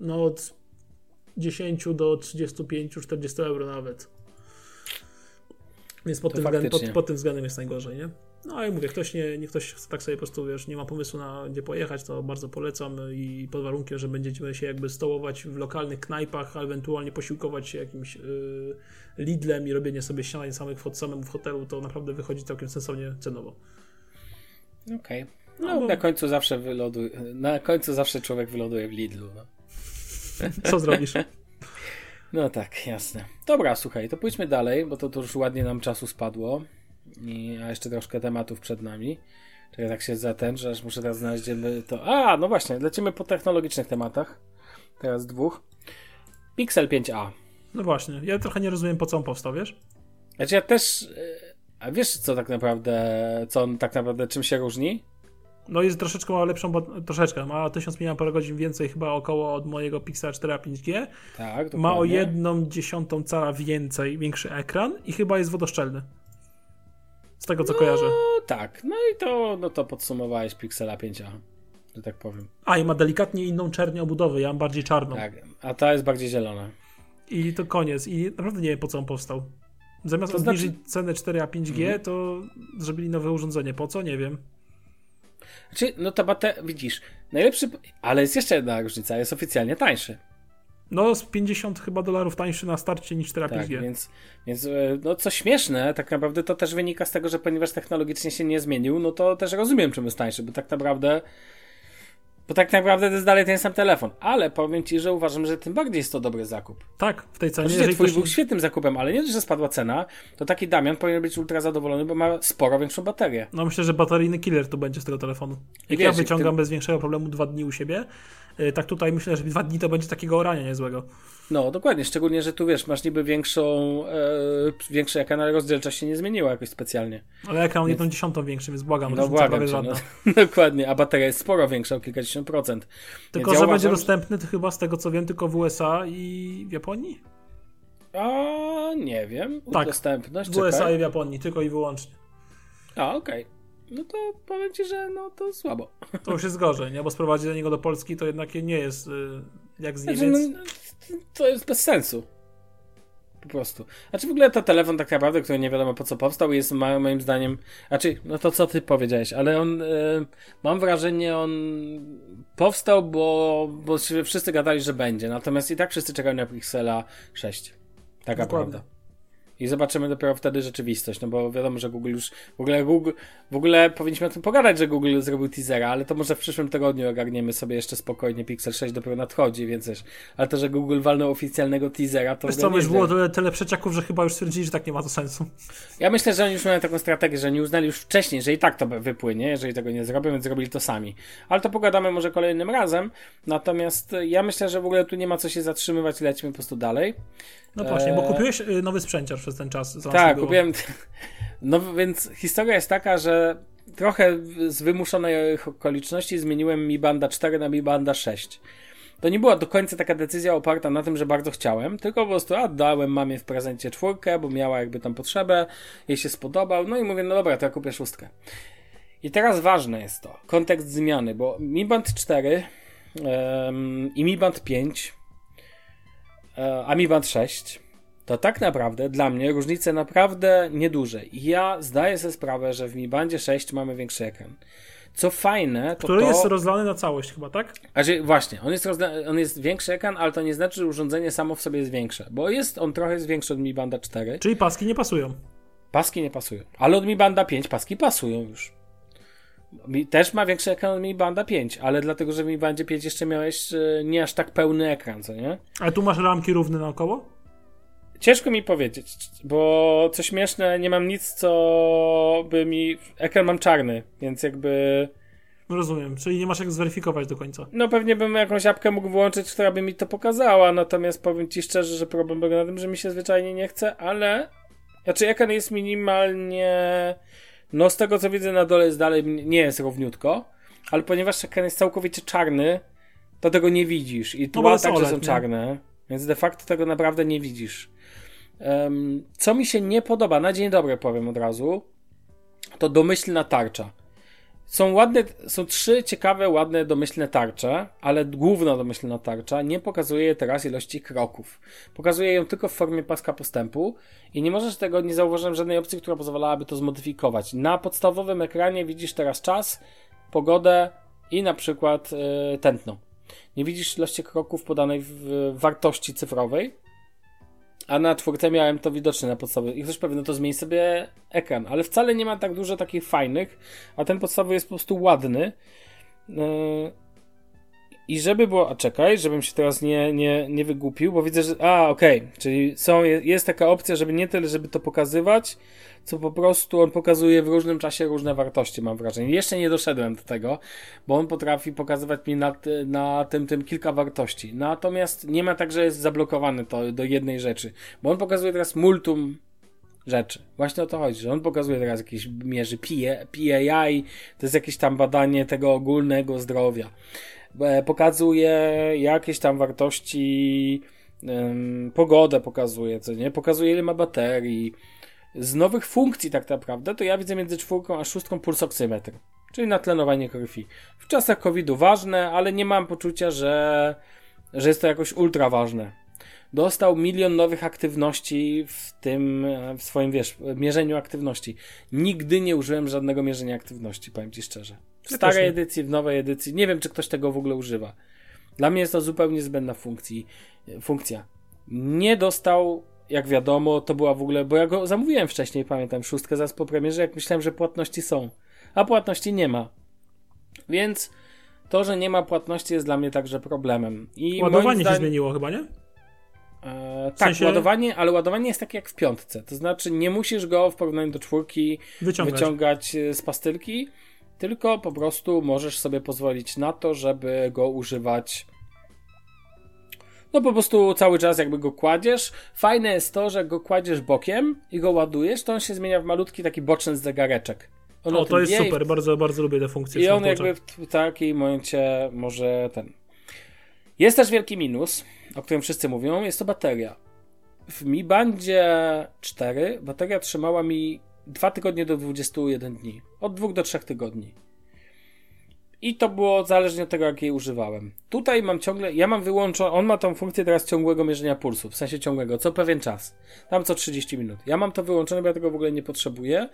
no od 10 do 35-40 euro nawet. Więc pod tym, względem, pod, pod tym względem jest najgorzej, nie? No i mówię, ktoś nie, nie ktoś chce tak sobie po prostu, wiesz, nie ma pomysłu na gdzie pojechać, to bardzo polecam i pod warunkiem, że będziemy się jakby stołować w lokalnych knajpach, a ewentualnie posiłkować się jakimś yy, Lidlem i robienie sobie śniadań samych w, samemu w hotelu, to naprawdę wychodzi całkiem sensownie cenowo. Okej. No, No, bo- na końcu zawsze wyloduje, na końcu zawsze człowiek wyloduje w Lidlu, no. Co zrobisz? No tak, jasne. Dobra, słuchaj, to pójdźmy dalej, bo to, to już ładnie nam czasu spadło. I, a jeszcze troszkę tematów przed nami. Czekaj, tak się za ten, że aż muszę teraz znaleźć gdzie to. A, no właśnie, lecimy po technologicznych tematach. Teraz dwóch. Pixel 5a. No właśnie, ja trochę nie rozumiem po co on powstał, wiesz? Znaczy ja też. e, A wiesz co tak naprawdę, co on tak naprawdę czym się różni? No jest troszeczkę ma lepszą, bo, troszeczkę, ma 1000 mAh więcej chyba około od mojego Pixela 4a 5G. Tak, Ma o dokładnie. jedną dziesiątą cala więcej, większy ekran i chyba jest wodoszczelny. Z tego co kojarzę. No tak, no i to, no to podsumowałeś Pixela 5a, że tak powiem. A i ma delikatnie inną czernię obudowy, ja mam bardziej czarną. Tak, a ta jest bardziej zielona. I to koniec. I naprawdę nie wiem po co on powstał. Zamiast To znaczy- obniżyć cenę 4A 5G, Mhm. to zrobili nowe urządzenie. Po co? Nie wiem. Znaczy, no ta bateria, widzisz, najlepszy, ale jest jeszcze jedna różnica, jest oficjalnie tańszy. No z 50 chyba dolarów tańszy na starcie niż 4A Tak, 5G. więc, więc e, no co śmieszne, tak naprawdę to też wynika z tego, że ponieważ technologicznie się nie zmienił, no to też rozumiem, czym jest tańszy, bo tak naprawdę bo tak naprawdę to jest dalej ten sam telefon, ale powiem Ci, że uważam, że tym bardziej jest to dobry zakup. Tak, w tej cenie. Oczywiście Jeżeli twój był świetnym zakupem, ale nie dość, że spadła cena, to taki Damian powinien być ultra zadowolony, bo ma sporo większą baterię. No myślę, że bateryjny killer tu będzie z tego telefonu. Jak wiesz, ja wyciągam ty- bez większego problemu dwa dni u siebie, tak tutaj myślę, że dwa dni to będzie takiego orania niezłego. No, dokładnie, szczególnie, że tu wiesz, masz niby większą, e, większy ekran, ale rozdzielczość się nie zmieniła jakoś specjalnie. Ale ekran jedną dziesiątą większy, więc błagam, No błagam cię, żadna. no, dokładnie, a bateria jest sporo większa, o kilkadziesiąt procent. Tylko, Więc że ja będzie dostępny to chyba z tego co wiem tylko w USA i w Japonii? A nie wiem, Tak, udostępność, W USA czekaj. i w Japonii, tylko i wyłącznie. A, okej. Okay. No to powiem ci, że no to słabo. To już jest gorzej, nie? Bo sprowadzenie go do Polski to jednak nie jest y, jak z znaczy, Niemiec. Znaczy, no, to jest bez sensu. Po prostu. Znaczy w ogóle to telefon tak naprawdę, który nie wiadomo po co powstał, jest moim zdaniem. Znaczy, no to co ty powiedziałeś, ale on. Y, mam wrażenie, on powstał, bo, bo wszyscy gadali, że będzie. Natomiast i tak wszyscy czekają na Pixela 6. Taka Dokładnie. prawda. I zobaczymy dopiero wtedy rzeczywistość, no bo wiadomo, że Google już. W ogóle, Google, w ogóle powinniśmy o tym pogadać, że Google zrobił teasera, ale to może w przyszłym tygodniu ogarniemy sobie jeszcze spokojnie. Pixel 6 dopiero nadchodzi, więc też. Ale to, że Google walnął oficjalnego teasera, to. Wiesz co, już było tyle, tyle przeciaków, że chyba już stwierdzili, że tak nie ma to sensu. Ja myślę, że oni już mają taką strategię, że nie uznali już wcześniej, że i tak to wypłynie, jeżeli tego nie zrobią, więc zrobili to sami. Ale to pogadamy może kolejnym razem. Natomiast ja myślę, że w ogóle tu nie ma co się zatrzymywać, lecimy po prostu dalej. No właśnie, bo kupiłeś y, nowy sprzęciarz przez ten czas. Tak, kupiłem. No więc historia jest taka, że trochę z wymuszonej okoliczności zmieniłem Mi Banda 4 na Mi Banda 6. To nie była do końca taka decyzja oparta na tym, że bardzo chciałem, tylko po prostu a, dałem mamie w prezencie czwórkę, bo miała jakby tam potrzebę, jej się spodobał, no i mówię, no dobra, to ja kupię szóstkę. I teraz ważne jest to, kontekst zmiany, bo Mi Band 4 um, i Mi Band 5 E, Ami Band 6, to tak naprawdę dla mnie różnice naprawdę nieduże. Ja zdaję sobie sprawę, że w Mi Bandzie 6 mamy większy ekran. Co fajne, to Który to... jest rozlany na całość chyba, tak? Znaczy, właśnie, on jest, rozla... on jest większy ekran, ale to nie znaczy, że urządzenie samo w sobie jest większe, bo jest on trochę jest większy od Mi Banda 4. Czyli paski nie pasują. Paski nie pasują, ale od Mi Banda 5 paski pasują już. Też ma większy ekran od Mi Banda 5, ale dlatego, że w Mi Bandzie 5 jeszcze miałeś e, nie aż tak pełny ekran, co nie? Ale tu masz ramki równe naokoło? Ciężko mi powiedzieć, bo co śmieszne, nie mam nic, co by mi. Ekran mam czarny, więc jakby. Rozumiem, czyli nie masz jak zweryfikować do końca. No pewnie bym jakąś apkę mógł włączyć, która by mi to pokazała, natomiast powiem ci szczerze, że problem polega na tym, że mi się zwyczajnie nie chce, ale. Znaczy, ekran jest minimalnie no z tego co widzę na dole jest dalej nie jest równiutko, ale ponieważ ekran jest całkowicie czarny, to tego nie widzisz. I tła no także OLED, są czarne, więc de facto tego naprawdę nie widzisz. Co mi się nie podoba, na dzień dobry powiem od razu, to domyślna tarcza. Są ładne, są trzy ciekawe, ładne, domyślne tarcze, ale główna domyślna tarcza nie pokazuje teraz ilości kroków. Pokazuje ją tylko w formie paska postępu i nie możesz tego, nie zauważyłem żadnej opcji, która pozwalałaby to zmodyfikować. Na podstawowym ekranie widzisz teraz czas, pogodę i na przykład yy, tętno. Nie widzisz ilości kroków podanej w wartości cyfrowej, a na czwórce miałem to widoczne na podstawie. I ktoś powie, no to zmień sobie ekran, ale wcale nie ma tak dużo takich fajnych, a ten podstawowy jest po prostu ładny. Yy, I żeby było, a czekaj, żebym się teraz nie, nie, nie wygłupił, bo widzę, że, a okej, okay, czyli są, jest taka opcja, żeby nie tyle, żeby to pokazywać, co po prostu on pokazuje w różnym czasie różne wartości, mam wrażenie. Jeszcze nie doszedłem do tego, bo on potrafi pokazywać mi na, na tym, tym kilka wartości. Natomiast nie ma tak, że jest zablokowany to do jednej rzeczy, bo on pokazuje teraz multum rzeczy. Właśnie o to chodzi, że on pokazuje teraz jakieś mierzy PAI, to jest jakieś tam badanie tego ogólnego zdrowia. E, pokazuje jakieś tam wartości, pogodę pokazuje, co nie? Pokazuje ile ma baterii, z nowych funkcji tak naprawdę, to ja widzę między czwórką a szóstką pulsoksymetr, czyli natlenowanie krwi. W czasach COVID-u ważne, ale nie mam poczucia, że, że jest to jakoś ultra ważne. Dostał milion nowych aktywności w tym, w swoim, wiesz, mierzeniu aktywności. Nigdy nie użyłem żadnego mierzenia aktywności, powiem Ci szczerze. W starej edycji, w nowej edycji, nie wiem, czy ktoś tego w ogóle używa. Dla mnie jest to zupełnie zbędna funkcji, funkcja. Nie dostał jak wiadomo, to była w ogóle, bo ja go zamówiłem wcześniej, pamiętam, szóstkę zaraz po premierze, jak myślałem, że płatności są. A płatności nie ma. Więc to, że nie ma płatności jest dla mnie także problemem. I ładowanie zdaniem... się zmieniło chyba, nie? E, tak, sensie... ładowanie, ale ładowanie jest takie jak w piątce. To znaczy nie musisz go w porównaniu do czwórki wyciągać, wyciągać e, z pastylki, tylko po prostu możesz sobie pozwolić na to, żeby go używać no po prostu cały czas jakby go kładziesz. Fajne jest to, że go kładziesz bokiem i go ładujesz, to on się zmienia w malutki taki boczny zegareczek. On o, to jest super, bardzo, bardzo lubię te funkcje. I on jakby w takim momencie może ten... Jest też wielki minus, o którym wszyscy mówią, jest to bateria. W Mi Bandzie 4 bateria trzymała mi 2 tygodnie do 21 dni. Od 2 do 3 tygodni. I to było zależnie od tego, jak jej używałem. Tutaj mam ciągle, ja mam wyłączone, on ma tą funkcję teraz ciągłego mierzenia pulsu, w sensie ciągłego, co pewien czas. Tam co 30 minut. Ja mam to wyłączone, bo ja tego w ogóle nie potrzebuję,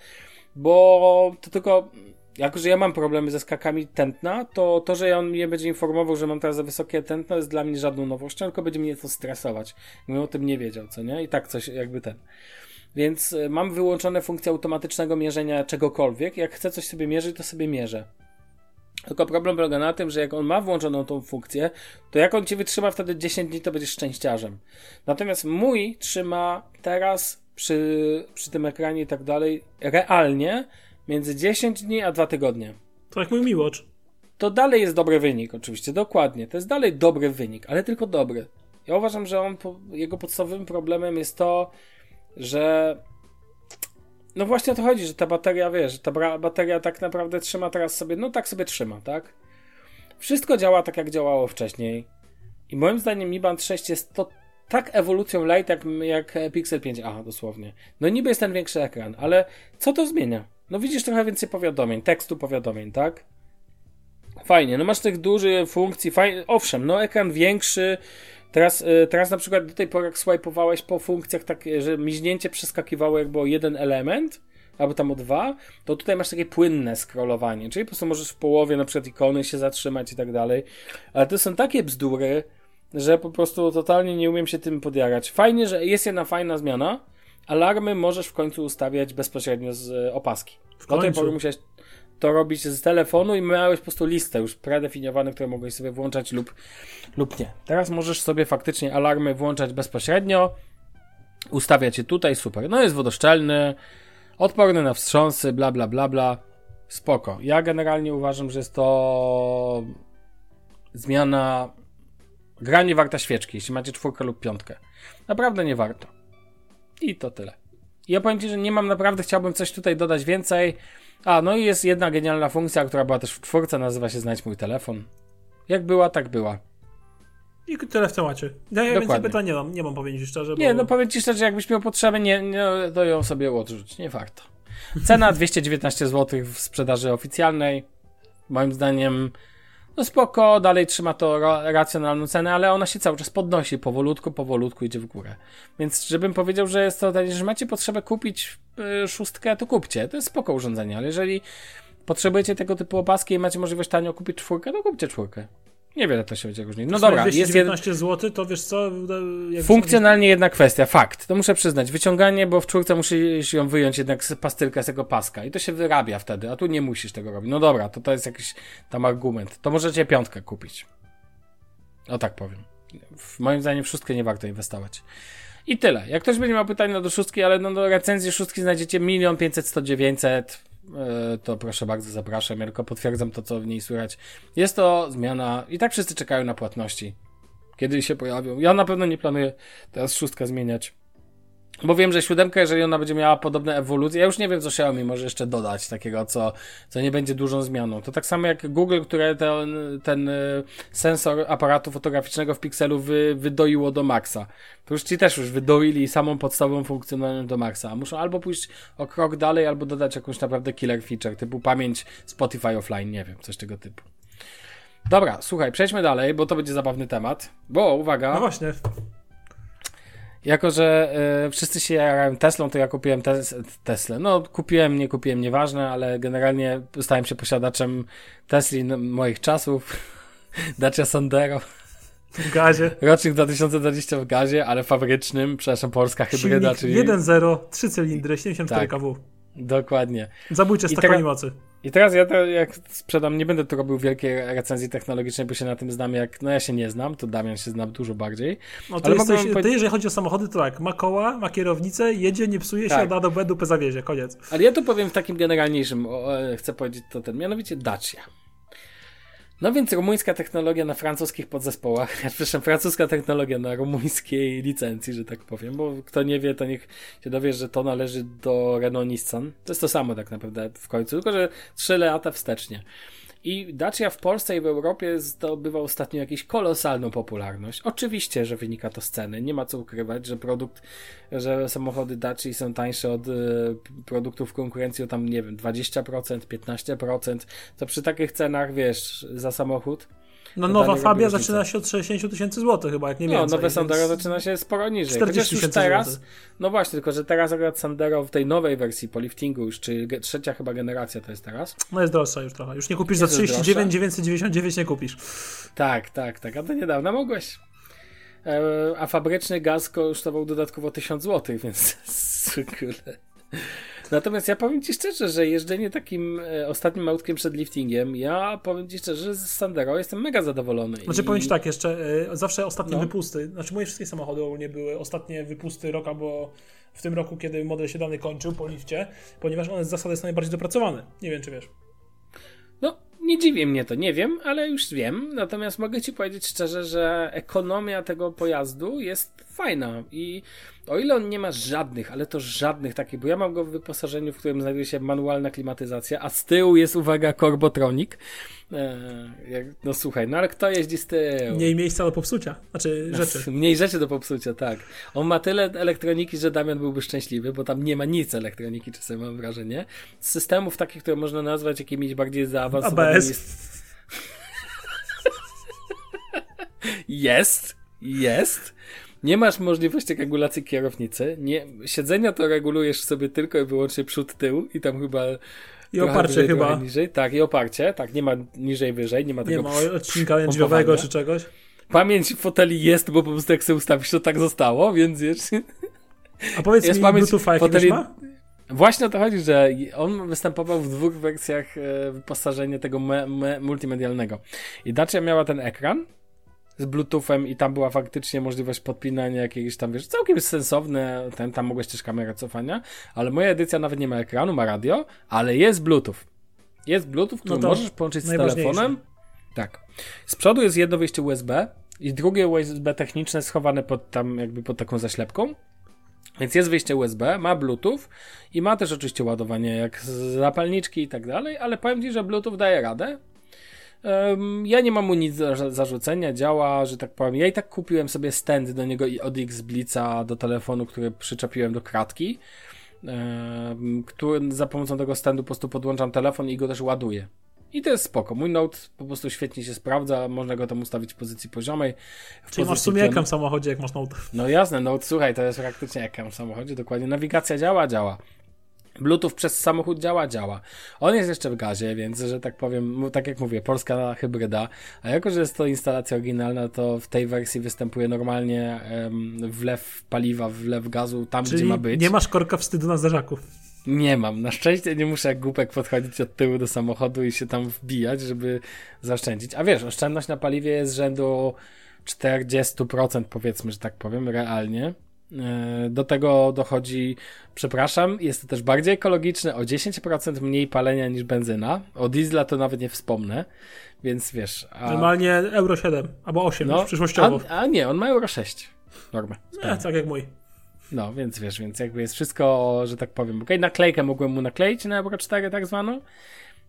bo to tylko, jako że ja mam problemy ze skakami tętna, to to, że on mnie będzie informował, że mam teraz za wysokie tętno, jest dla mnie żadną nowością, tylko będzie mnie to stresować. Gdybym o tym nie wiedział, co nie? I tak coś jakby ten. Więc y, mam wyłączone funkcję automatycznego mierzenia czegokolwiek. Jak chcę coś sobie mierzyć, to sobie mierzę. Tylko problem polega na tym, że jak on ma włączoną tą funkcję, to jak on ci wytrzyma wtedy 10 dni, to będziesz szczęściarzem. Natomiast mój trzyma teraz przy, przy tym ekranie i tak dalej realnie między 10 dni a 2 tygodnie. To jak mój miłocz. To dalej jest dobry wynik, oczywiście, dokładnie. To jest dalej dobry wynik, ale tylko dobry. Ja uważam, że on, jego podstawowym problemem jest to, że no właśnie o to chodzi, że ta bateria, wiesz, że ta bateria tak naprawdę trzyma teraz sobie, no tak sobie trzyma, tak? Wszystko działa tak, jak działało wcześniej. I moim zdaniem Mi Band 6 jest to tak ewolucją light, jak, jak Pixel 5a dosłownie. No niby jest ten większy ekran, ale co to zmienia? No widzisz trochę więcej powiadomień, tekstu powiadomień, tak? Fajnie, no masz tych dużych funkcji, fajnie, owszem, no ekran większy, Teraz, y, teraz na przykład do tej pory jak swajpowałeś po funkcjach tak, że miźnięcie przeskakiwało jakby o jeden element, albo tam o dwa, to tutaj masz takie płynne scrollowanie, czyli po prostu możesz w połowie na przykład ikony się zatrzymać i tak dalej, ale to są takie bzdury, że po prostu totalnie nie umiem się tym podjarać. Fajnie, że jest jedna fajna zmiana, alarmy możesz w końcu ustawiać bezpośrednio z opaski. W Do tej pory musiałeś to robić z telefonu i miałeś po prostu listę już predefiniowaną, które mogłeś sobie włączać lub, lub nie. Teraz możesz sobie faktycznie alarmy włączać bezpośrednio, ustawiać je tutaj, super. No jest wodoszczelny, odporny na wstrząsy, bla bla bla bla. Spoko. Ja generalnie uważam, że jest to zmiana gra nie warta świeczki, jeśli macie czwórkę lub piątkę. Naprawdę nie warto. I to tyle. Ja powiem Ci, że nie mam naprawdę, chciałbym coś tutaj dodać więcej. A, no i jest jedna genialna funkcja, która była też w czwórce, nazywa się Znajdź mój telefon. Jak była, tak była. I tyle w temacie. Ja, ja więcej pytań nie mam, nie mam powiedzieć szczerze. Bo... Nie, no powiem ci szczerze, jakbyś miał potrzebę, nie, nie, to ją sobie odrzuć, nie warto. Cena 219 zł w sprzedaży oficjalnej. Moim zdaniem no spoko, dalej trzyma to racjonalną cenę, ale ona się cały czas podnosi, powolutku, powolutku idzie w górę. Więc żebym powiedział, że jest to, że macie potrzebę kupić y, szóstkę, to kupcie. To jest spoko urządzenie, ale jeżeli potrzebujecie tego typu opaski i macie możliwość tanio kupić czwórkę, to kupcie czwórkę. Niewiele to się będzie różnić. No dobra, jest 19 zł, to wiesz co? Funkcjonalnie jedna kwestia, fakt. To muszę przyznać. Wyciąganie, bo w czwórce musisz ją wyjąć jednak z pastylkę z tego paska i to się wyrabia wtedy, a tu nie musisz tego robić. No dobra, to to jest jakiś tam argument. To możecie piątkę kupić. O tak powiem. Moim zdaniem wszystkie nie warto inwestować. I tyle. Jak ktoś będzie miał pytania do szóstki, ale no do recenzji szóstki znajdziecie milion pięćset, sto dziewięćset to proszę bardzo, zapraszam. Ja tylko potwierdzam to, co w niej słychać. Jest to zmiana i tak wszyscy czekają na płatności. Kiedy się pojawią. Ja na pewno nie planuję teraz szóstka zmieniać. Bo wiem, że siódemka, jeżeli ona będzie miała podobne ewolucje, ja już nie wiem, co Xiaomi może jeszcze dodać takiego, co, co nie będzie dużą zmianą. To tak samo jak Google, które ten, ten sensor aparatu fotograficznego w pikselu wy, wydoiło do maksa. To już ci też już wydoili samą podstawową funkcjonalność do maksa. A muszą albo pójść o krok dalej, albo dodać jakąś naprawdę killer feature, typu pamięć Spotify offline, nie wiem, coś tego typu. Dobra, słuchaj, przejdźmy dalej, bo to będzie zabawny temat. Bo, uwaga. No właśnie. Jako, że y, wszyscy się jarają Teslą, to ja kupiłem tes Teslę. No, kupiłem, nie kupiłem, nieważne, ale generalnie stałem się posiadaczem Tesli moich czasów. Dacia Sandero. W gazie. Rocznik 2020 w gazie, ale fabrycznym, przepraszam, polska hybryda, czyli... 1.0, 3 cylindry, 74 tak. kW. Dokładnie. Zabójcze 100 koni mocy. I teraz ja to jak sprzedam, nie będę tu robił wielkiej recenzji technologicznej, bo się na tym znam jak, no ja się nie znam, to Damian się zna dużo bardziej. No to Ale jesteś, ty, jeżeli chodzi o samochody, to tak, ma koła, ma kierownicę, jedzie, nie psuje tak. się, da do B, dupę zawiezie, koniec. Ale ja tu powiem w takim generalniejszym, o, chcę powiedzieć to ten, mianowicie Dacia. No więc rumuńska technologia na francuskich podzespołach, przepraszam, francuska technologia na rumuńskiej licencji, że tak powiem, bo kto nie wie, to niech się dowie, że to należy do Renault Nissan. To jest to samo tak naprawdę w końcu, tylko że 3 lata wstecznie. I Dacia w Polsce i w Europie zdobywa ostatnio jakąś kolosalną popularność. Oczywiście, że wynika to z ceny. Nie ma co ukrywać, że produkt, że samochody Dacia są tańsze od y, produktów konkurencji o tam, nie wiem, 20%, 15%. To przy takich cenach, wiesz, za samochód no nowa Fabia zaczyna się od 60 tysięcy złotych chyba, jak nie no, więcej. No, nowe Sandero zaczyna się sporo niżej. 40 już teraz, no właśnie, tylko że teraz akurat Sandero w tej nowej wersji po liftingu już, czyli trzecia chyba generacja to jest teraz. No jest droższa już trochę. Już nie kupisz jest za 39 999 nie kupisz. Tak, tak, tak. A to niedawno mogłeś. E, a fabryczny gaz kosztował dodatkowo 1000 zł, więc kurde. Natomiast ja powiem Ci szczerze, że jeżdżenie takim e, ostatnim autkiem przed liftingiem, ja powiem Ci szczerze, że z Sandero jestem mega zadowolony. Znaczy I... powiem Ci tak, jeszcze e, zawsze ostatnie no. wypusty, znaczy moje wszystkie samochody ogólnie były ostatnie wypusty rok albo w tym roku, kiedy model się dany kończył po lifcie, ponieważ one z zasady są najbardziej dopracowane. Nie wiem, czy wiesz. No, nie dziwi mnie to, nie wiem, ale już wiem. Natomiast mogę Ci powiedzieć szczerze, że ekonomia tego pojazdu jest fajna i o ile on nie ma żadnych, ale to żadnych takich, bo ja mam go w wyposażeniu, w którym znajduje się manualna klimatyzacja, a z tyłu jest, uwaga, Corbotronic. Eee, no słuchaj, no ale kto jeździ z tyłu? Mniej miejsca do popsucia, znaczy rzeczy. Mniej rzeczy do popsucia, tak. On ma tyle elektroniki, że Damian byłby szczęśliwy, bo tam nie ma nic elektroniki, czasem mam wrażenie. Z systemów takich, które można nazwać jakimiś bardziej zaawansowanymi. ABS. Jest, jest. Nie masz możliwości regulacji kierownicy. Nie, siedzenia to regulujesz sobie tylko i wyłącznie przód, tył i tam chyba i oparcie wyżej, chyba. Niżej. Tak, i oparcie. Tak, nie ma niżej, wyżej, nie ma tego Nie ma odcinka drzwiowego czy czegoś. Pamięć foteli jest, bo po prostu jak sobie ustawisz, to tak zostało, więc wiesz... A powiedz jest mi, pamięć Bluetooth foteli... ma? Właśnie o to chodzi, że on występował w dwóch wersjach e, wyposażenia tego me, me, multimedialnego. I Dacia miała ten ekran, z Bluetoothem i tam była faktycznie możliwość podpinania jakiegoś tam, wiesz, całkiem sensowne, ten, tam mogłeś też kamerę cofania, ale moja edycja nawet nie ma ekranu, ma radio, ale jest Bluetooth. Jest Bluetooth, który no możesz połączyć z telefonem. Tak. Z przodu jest jedno wyjście USB i drugie USB techniczne schowane pod tam jakby pod taką zaślepką. Więc jest wyjście USB, ma Bluetooth i ma też oczywiście ładowanie jak z zapalniczki i tak dalej, ale powiem Ci, że Bluetooth daje radę. Ja nie mam mu nic do zarzucenia, działa, że tak powiem. Ja i tak kupiłem sobie stand do niego i od X-Blica do telefonu, który przyczepiłem do kratki, który za pomocą tego standu po prostu podłączam telefon i go też ładuję. I to jest spoko. Mój Note po prostu świetnie się sprawdza, można go tam ustawić w pozycji poziomej. W Czyli masz w sumie ekran w samochodzie, jak masz Note. No jasne, Note, słuchaj, to jest praktycznie ekran w samochodzie, dokładnie. Nawigacja działa, działa. Bluetooth przez samochód działa, działa. On jest jeszcze w gazie, więc, że tak powiem, tak jak mówię, polska hybryda, a jako, że jest to instalacja oryginalna, to w tej wersji występuje normalnie um, wlew paliwa, wlew gazu tam, Czyli gdzie ma być. nie masz korka wstydu na zderzaku. Nie mam. Na szczęście nie muszę jak głupek podchodzić od tyłu do samochodu i się tam wbijać, żeby zaoszczędzić. A wiesz, oszczędność na paliwie jest rzędu 40% powiedzmy, że tak powiem, realnie. E, do tego dochodzi, przepraszam, jest to też bardziej ekologiczne, o 10% mniej palenia niż benzyna. O diesla to nawet nie wspomnę, więc wiesz. A... Normalnie Euro 7 albo 8 no, przyszłościowo. A, a, nie, on ma Euro 6. Normę. Nie, tak jak mój. No, więc wiesz, więc jakby jest wszystko, że tak powiem. Okej, okay, naklejkę mogłem mu nakleić na Euro 4 tak zwaną.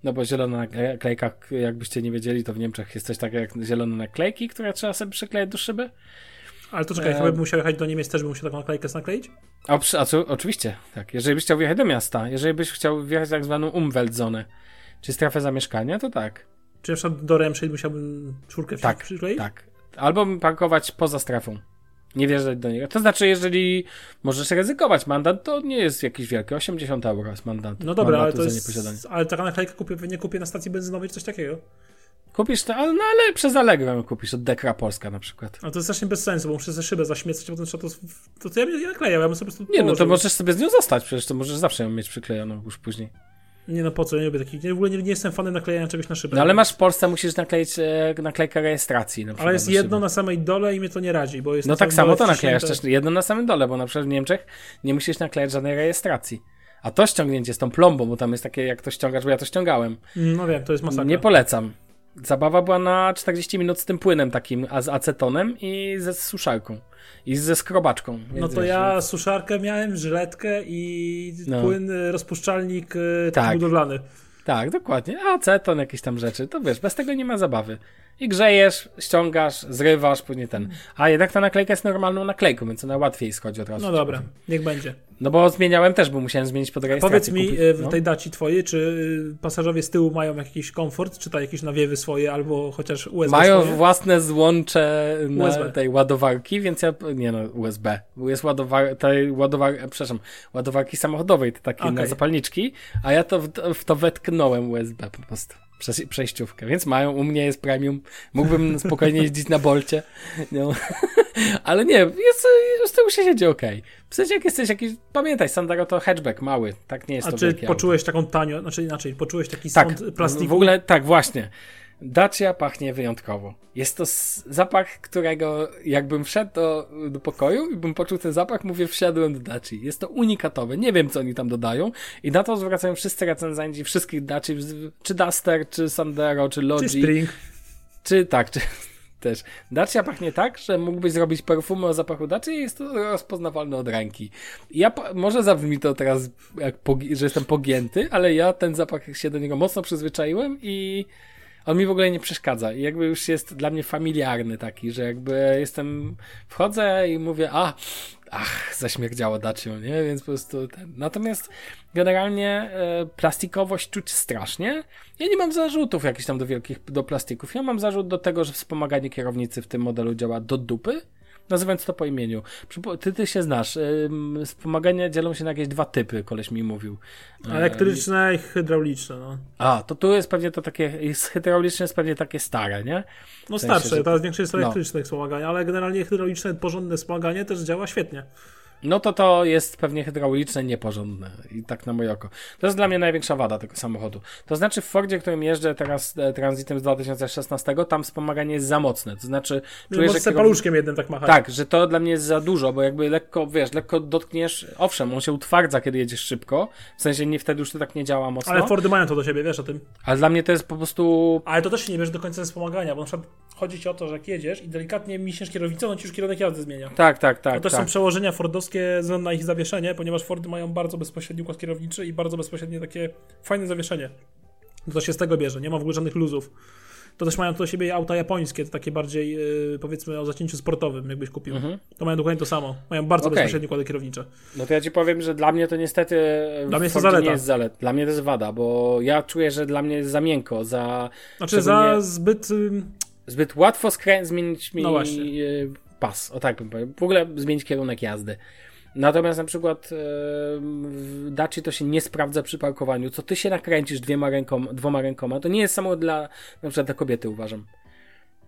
No bo zielona naklejka, jakbyście nie wiedzieli, to w Niemczech jest coś takiego jak zielone naklejki, które trzeba sobie przyklejać do szyby. Ale to czekaj, e... bym musiał jechać do Niemiec, też bym musiał taką naklejkę nakleić? A, a co, oczywiście, tak. Jeżeli byś chciał wjechać do miasta, jeżeli byś chciał wjechać tak zwaną Umweltzone, czy strefę zamieszkania, to tak. Czy na przykład do Remscheid musiałbym czwórkę tak, przykleić? Tak, Albo parkować poza strefą. Nie wjeżdżać do niego. To znaczy, jeżeli możesz ryzykować mandat, to nie jest jakiś wielki. 80 euro jest mandat. No dobra, ale to jest. Ale taka naklejka kupię, nie kupię na stacji benzynowej czy coś takiego. Kupisz to, ale, no ale przez Allegro kupisz od Dekra Polska na przykład. A to jest strasznie bez sensu, bo muszę ze szybę zaśmiecać, a potem trzeba to, to, to ja, ja naklejam, ja bym sobie po prostu Nie, no to możesz sobie z nią zostać, przecież to możesz zawsze ją mieć przyklejoną już później. Nie no po co, ja nie lubię takich, ja w ogóle nie, nie jestem fanem naklejania czegoś na szybę. No ale masz w Polsce, musisz nakleić e, naklejkę rejestracji. Na ale jest jedno na samej dole i mnie to nie radzi, bo jest No tak samo to naklejasz też, jedno na samym dole, bo na przykład w Niemczech nie musisz naklejać żadnej rejestracji. A to ściągnięcie z tą plombą, bo tam jest takie, jak to ściągasz, bo ja to ściągałem. No wiem, to jest masakra. Nie polecam. Zabawa była na 40 minut z tym płynem takim, a z acetonem i ze suszarką. I ze skrobaczką. No to ja więc... suszarkę miałem, żyletkę i no. płyn, rozpuszczalnik e, tak. budowlany. Tak, dokładnie. Aceton, jakieś tam rzeczy. To wiesz, bez tego nie ma zabawy. I grzejesz, ściągasz, zrywasz, później ten. A jednak ta naklejka jest normalną naklejką, więc ona łatwiej schodzi od razu. No dobra, niech będzie. No bo zmieniałem też, bo musiałem zmienić pod rejestrację. Powiedz mi kupić, e, w no. tej daci twojej, czy y, pasażerowie z tyłu mają jakiś komfort, czy to jakieś nawiewy swoje, albo chociaż USB Mają swoje? własne złącze na USB. tej ładowarki, więc ja. Nie no, USB. Bo jest ładowar, tej ładowar, przepraszam, ładowarki samochodowej, te takie na Okej. zapalniczki, a ja to w, w to wetknąłem USB po prostu. Przejściówkę, więc mają, u mnie jest premium. Mógłbym spokojnie jeździć na bolcie. No. Ale nie, jest, z tyłu się siedzi ok. W sensie, jak jesteś jakiś. Pamiętaj, Sandero to hatchback mały, tak nie jest A to czy wielkie auto. poczułeś taką tanio, znaczy inaczej, poczułeś taki Tak, sąd plastiku? w ogóle tak, właśnie. Dacia pachnie wyjątkowo. Jest to zapach, którego jakbym wszedł do, do pokoju i bym poczuł ten zapach, mówię, wsiadłem do Daci. Jest to unikatowe. Nie wiem, co oni tam dodają. I na to zwracają wszyscy recenzenci wszystkich Daci, czy Duster, czy Sandero, czy Logi. Czy Spring? Czy tak, czy też. Dacia pachnie tak, że mógłbyś zrobić perfumę o zapachu Dacia i jest to rozpoznawalne od ręki. Ja, może zabrzmi to teraz, jak że jestem pogięty, ale ja ten zapach się do niego mocno przyzwyczaiłem i on mi w ogóle nie przeszkadza. I jakby już jest dla mnie familiarny taki, że jakby jestem, wchodzę i mówię, a, ach, zaśmierdziało Dacią, nie? Więc po prostu ten. Natomiast generalnie e, plastikowość czuć strasznie. Ja nie mam zarzutów jakichś tam do wielkich, do plastików. Ja mam zarzut do tego, że wspomaganie kierownicy w tym modelu działa do dupy. Nazywając to po imieniu. Ty, ty się znasz. Ym, wspomagania dzielą się na jakieś dwa typy, koleś mi mówił. Elektryczne i hydrauliczne, no. A, to tu jest pewnie to takie, jest hydrauliczne jest pewnie takie stare, nie? No sensie, starsze, że- teraz większość jest No. elektryczne wspomaganie, ale generalnie hydrauliczne, porządne wspomaganie też działa świetnie. No to to jest pewnie hydrauliczne, nieporządne i tak na moje oko. To jest dla mnie największa wada tego samochodu. To znaczy w Fordzie, którym jeżdżę teraz e, transitem z 2016, tam wspomaganie jest za mocne. To znaczy Że czuję, że kierow- paluszkiem jednym tak machać. Tak, że to dla mnie jest za dużo, bo jakby lekko, wiesz, lekko dotkniesz, owszem, on się utwardza, kiedy jedziesz szybko, w sensie nie wtedy już to tak nie działa mocno, Ale ale, Fordy mają to do siebie, wiesz o tym. dla mnie to jest po prostu Ale to też się nie bierze do końca ze wspomagania, bo na przykład chodzi ci o to, że jak jedziesz i delikatnie miśniesz kierownicą, on ci już kierunek jazdy zmienia. tak, tak, tak, To też tak. są przełożenia fordowskie ze względu na ich zawieszenie, ponieważ Fordy mają bardzo bezpośredni układ kierowniczy i bardzo bezpośrednie takie fajne zawieszenie. To się z tego bierze, nie ma w ogóle żadnych luzów. To też mają to do siebie auta japońskie, to takie bardziej yy, powiedzmy o zacięciu sportowym, jakbyś kupił. To mają dokładnie to samo. Mają bardzo Mhm. Okej. bezpośrednie układy kierownicze. No to ja ci powiem, że dla mnie to niestety Dla mnie to zaleta. nie jest zalet. Dla mnie to jest wada, bo ja czuję, że dla mnie jest za miękko, za Znaczy za zbyt... ym, zbyt łatwo skrę- zmienić mi No właśnie. e, pas, o tak bym powiedział. W ogóle zmienić kierunek jazdy. Natomiast na przykład e, w Daci to się nie sprawdza przy parkowaniu. Co ty się nakręcisz dwiema rękoma, dwoma rękoma, to nie jest samo dla na przykład dla kobiety uważam.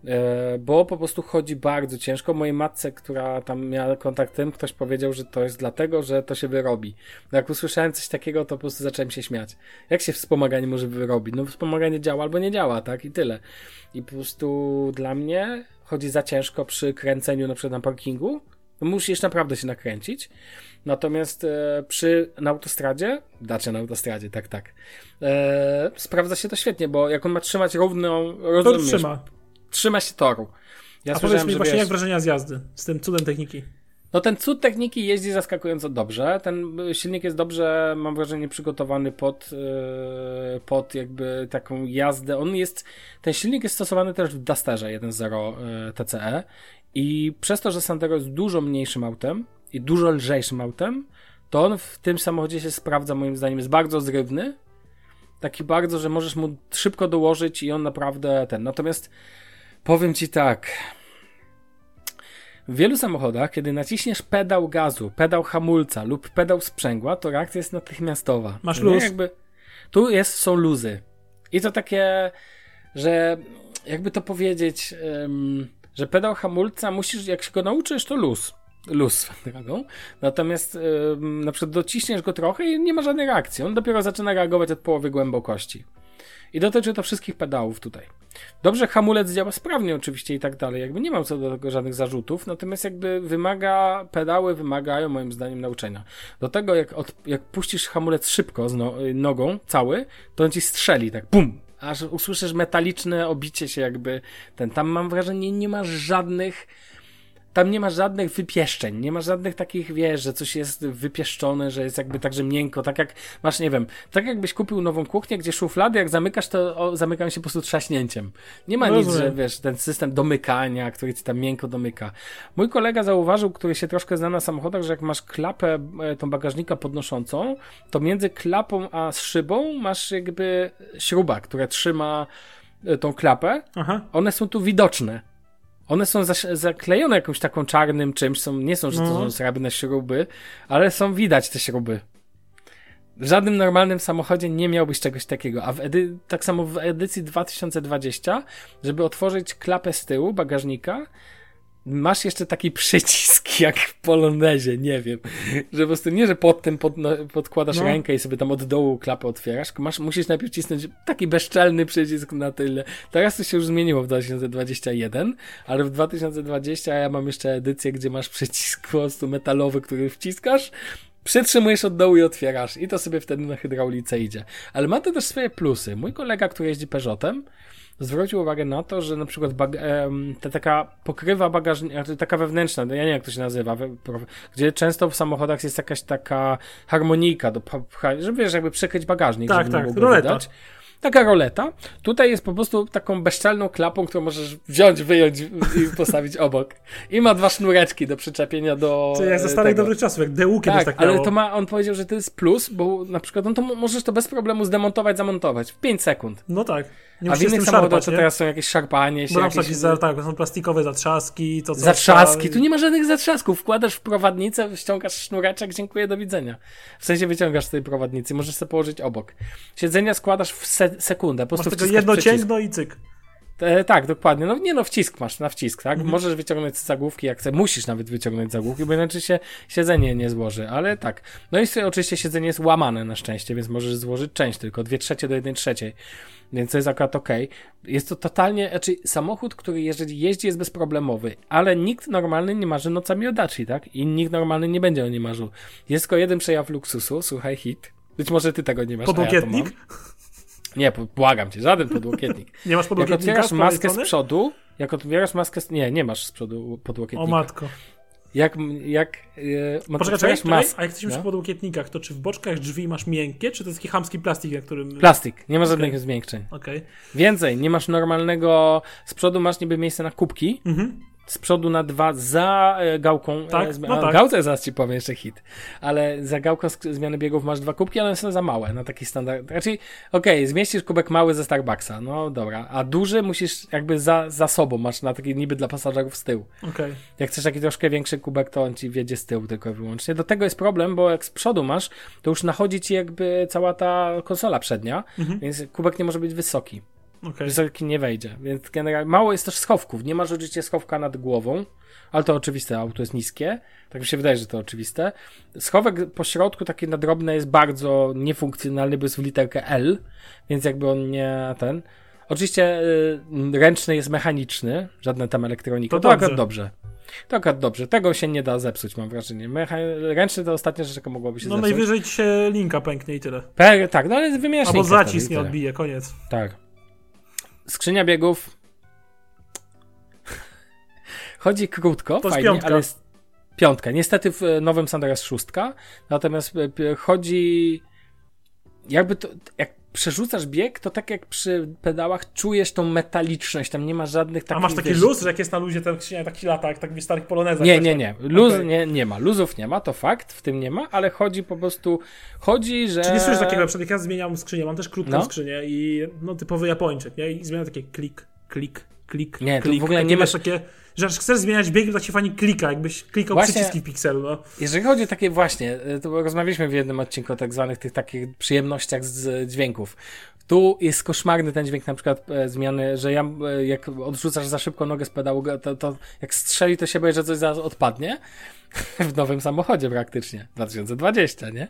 E, bo po prostu chodzi bardzo ciężko. Mojej matce, która tam miała kontakt z tym, ktoś powiedział, że to jest dlatego, że to się wyrobi. No jak usłyszałem coś takiego, to po prostu zacząłem się śmiać. Jak się wspomaganie może wyrobić? No wspomaganie działa albo nie działa, tak? I tyle. I po prostu dla mnie chodzi za ciężko przy kręceniu na przykład na parkingu. No musisz naprawdę się nakręcić. Natomiast e, przy na autostradzie, dacie na autostradzie, tak, tak. E, sprawdza się to świetnie, bo jak on ma trzymać równą, To rozumiesz, trzyma. trzyma się toru. Ja A powiedz mi właśnie wiesz, jak wrażenia z jazdy, z tym cudem techniki. no ten cud techniki jeździ zaskakująco dobrze. Ten y, silnik jest dobrze, mam wrażenie, przygotowany pod, yy, pod jakby taką jazdę. On jest, ten silnik jest stosowany też w Dusterze 1.0 yy, TCE i przez to, że Sandero jest dużo mniejszym autem i dużo lżejszym autem, to on w tym samochodzie się sprawdza, moim zdaniem, jest bardzo zrywny. Taki bardzo, że możesz mu szybko dołożyć i on naprawdę ten. Natomiast powiem ci tak, w wielu samochodach, kiedy naciśniesz pedał gazu, pedał hamulca lub pedał sprzęgła, to reakcja jest natychmiastowa. Masz luz. Jakby, tu jest, są luzy. I to takie, że jakby to powiedzieć, em, że pedał hamulca musisz, jak się go nauczysz, to luz. Luz swoją drogą. Natomiast em, na przykład dociśniesz go trochę i nie ma żadnej reakcji. On dopiero zaczyna reagować od połowy głębokości. I dotyczy to wszystkich pedałów tutaj. Dobrze, hamulec działa sprawnie oczywiście i tak dalej, jakby nie mam co do tego żadnych zarzutów, natomiast jakby wymaga, pedały wymagają moim zdaniem nauczenia. Do tego jak, od, jak puścisz hamulec szybko z no, nogą, cały, to on ci strzeli tak, bum, aż usłyszysz metaliczne obicie się jakby ten, tam mam wrażenie nie ma żadnych tam nie ma żadnych wypieszczeń, nie ma żadnych takich, wiesz, że coś jest wypieszczone, że jest jakby także miękko, tak jak masz, nie wiem, tak jakbyś kupił nową kuchnię, gdzie szuflady, jak zamykasz, to o, zamykają się po prostu trzaśnięciem. Nie ma No nic, że wiesz, ten system domykania, który ci tam miękko domyka. Mój kolega zauważył, który się troszkę zna na samochodach, że jak masz klapę, e, tą bagażnika podnoszącą, to między klapą a szybą masz jakby śruba, która trzyma e, tą klapę. Aha. One są tu widoczne. One są zaklejone jakąś taką czarnym czymś, są, nie są, że to No. są srebrne śruby, ale są widać te śruby. W żadnym normalnym samochodzie nie miałbyś czegoś takiego, a w edy- tak samo w edycji 2020, żeby otworzyć klapę z tyłu bagażnika, masz jeszcze taki przycisk jak w Polonezie, nie wiem, że po prostu nie, że pod tym podno- podkładasz No. rękę i sobie tam od dołu klapę otwierasz, masz, musisz najpierw cisnąć taki bezczelny przycisk na tyle. Teraz to się już zmieniło w 2021, ale w 2020 ja mam jeszcze edycję, gdzie masz przycisk po prostu metalowy, który wciskasz, Przytrzymujesz od dołu i otwierasz i to sobie wtedy na hydraulice idzie. Ale ma to też swoje plusy. Mój kolega, który jeździ Peugeotem, zwrócił uwagę na to, że na przykład ta taka pokrywa bagażnika, taka wewnętrzna, no ja nie wiem jak to się nazywa, gdzie często w samochodach jest jakaś taka harmonijka, do, żeby wiesz, jakby przykryć bagażnik, Tak, żeby tak, roleta. widać. Taka roleta. Tutaj jest po prostu taką bezczelną klapą, którą możesz wziąć, wyjąć i postawić obok. I ma dwa sznureczki do przyczepienia do. To jak e, starych tego. dobrych czasów, jak DU kiedyś Tak, tak, ale to ma, on powiedział, że to jest plus, bo na przykład on to mo- możesz to bez problemu zdemontować, zamontować w 5 sekund. No tak. Nie A w innych samochodach to teraz są jakieś szarpanie się, przykład jakieś za, tak, są plastikowe zatrzaski, to zatrzaski. Tu nie ma żadnych zatrzasków. Wkładasz w prowadnicę, ściągasz sznureczek, dziękuję, do widzenia. W sensie wyciągasz z tej prowadnicy, możesz sobie położyć obok. Siedzenia składasz w se sekundę, po Masz prostu tylko wciskasz jedno cięgno i cyk. E, tak, dokładnie. No nie no, wcisk masz, na wcisk, tak? Mhm. Możesz wyciągnąć z zagłówki jak chcesz. Musisz nawet wyciągnąć zagłówki, bo inaczej się siedzenie nie złoży, ale tak. No i oczywiście siedzenie jest łamane na szczęście, więc możesz złożyć część tylko, dwie trzecie do jednej trzeciej. Więc to jest akurat okej. Jest to totalnie, znaczy samochód, który jeżeli jeździ jest bezproblemowy, ale nikt normalny nie marzy nocami o Daci, tak? I nikt normalny nie będzie o nie marzył. Jest tylko jeden przejaw luksusu, słuchaj, hit. Być może ty tego nie masz, ja Podłokietnik? mam. Nie, błagam cię, żaden podłokietnik. Nie masz Jak podłokietnika otwierasz z prawej maskę z przodu, jak otwierasz maskę z... Nie, nie masz z przodu O podłokietnika. matko. Jak, jak yy, Poczekaj, czekaj, otwierasz maskę... a jak jesteśmy no. przy podłokietnikach, to czy w boczkach drzwi masz miękkie, czy to jest taki chamski plastik, na którym... Plastik, nie ma żadnych zmiękczeń. Okej. Więcej, nie masz normalnego... Z przodu masz niby miejsce na kubki, Mhm. Z przodu na dwa za e, gałką. Tak, e, no tak. Gałce zaraz ci powiem jeszcze hit. Ale za gałką zmiany biegów masz dwa kubki, ale one są za małe na taki standard. Raczej, okej, zmieścisz kubek mały ze Starbucksa, no dobra. A duży musisz jakby za, za sobą, masz na taki niby dla pasażerów z tyłu. Okej. Jak chcesz taki troszkę większy kubek, to on ci wiedzie z tyłu tylko i wyłącznie. Do tego jest problem, bo jak z przodu masz, to już nachodzi ci jakby cała ta konsola przednia, Mhm. więc kubek nie może być wysoki. Okej. Wysoki nie wejdzie, więc generalnie mało jest też schowków. Nie masz oczywiście schowka nad głową, ale to oczywiste, auto jest niskie. Tak mi się wydaje, że to oczywiste. Schowek po środku, taki na drobne, jest bardzo niefunkcjonalny, bo jest w literkę L, więc jakby on nie ten. Oczywiście y, ręczny jest mechaniczny, żadna tam elektronika. To To, akurat dobrze. dobrze. To akurat dobrze. Tego się nie da zepsuć, mam wrażenie. Mecha... Ręczny to ostatnia rzecz, jaka mogłaby się No zepsuć. najwyżej ci się linka pęknie i tyle. Per, tak, no ale wymieniasz Albo zacisk nie odbije, koniec. Tak. Skrzynia biegów. Chodzi krótko, To fajnie, ale jest piątka. Niestety w nowym Sandero jest szóstka, natomiast e, chodzi jakby to, jak przerzucasz bieg, to tak jak przy pedałach czujesz tą metaliczność, tam nie ma żadnych takich... A masz taki wiesz, luz, że jak jest na luzie ten skrzynia taki lata, jak tak w starych polonezach. Nie, nie, tam. nie. Luz, Okej. nie. Nie ma. Luzów nie ma, to fakt, w tym nie ma, ale chodzi po prostu, chodzi, że... Czy nie słyszysz takiego, na przykład jak ja zmieniam skrzynię, mam też krótką No. skrzynię i no typowy Japończyk, nie? I zmieniam takie klik, klik, klik, Nie, klik. w ogóle nie wiesz, masz- takie, że jak chcesz zmieniać bieg, to się fajnie klika, jakbyś klikał Właśnie- przyciski w pikselu, no. Jeżeli chodzi o takie właśnie, y, to rozmawialiśmy w jednym odcinku o tak zwanych tych takich przyjemnościach z dźwięków. Tu jest koszmarny ten dźwięk na przykład e, zmiany, że ja e, jak odrzucasz za szybko nogę z pedału, to, to jak strzeli, to się boję, że coś zaraz odpadnie. W nowym samochodzie praktycznie. 2020, nie?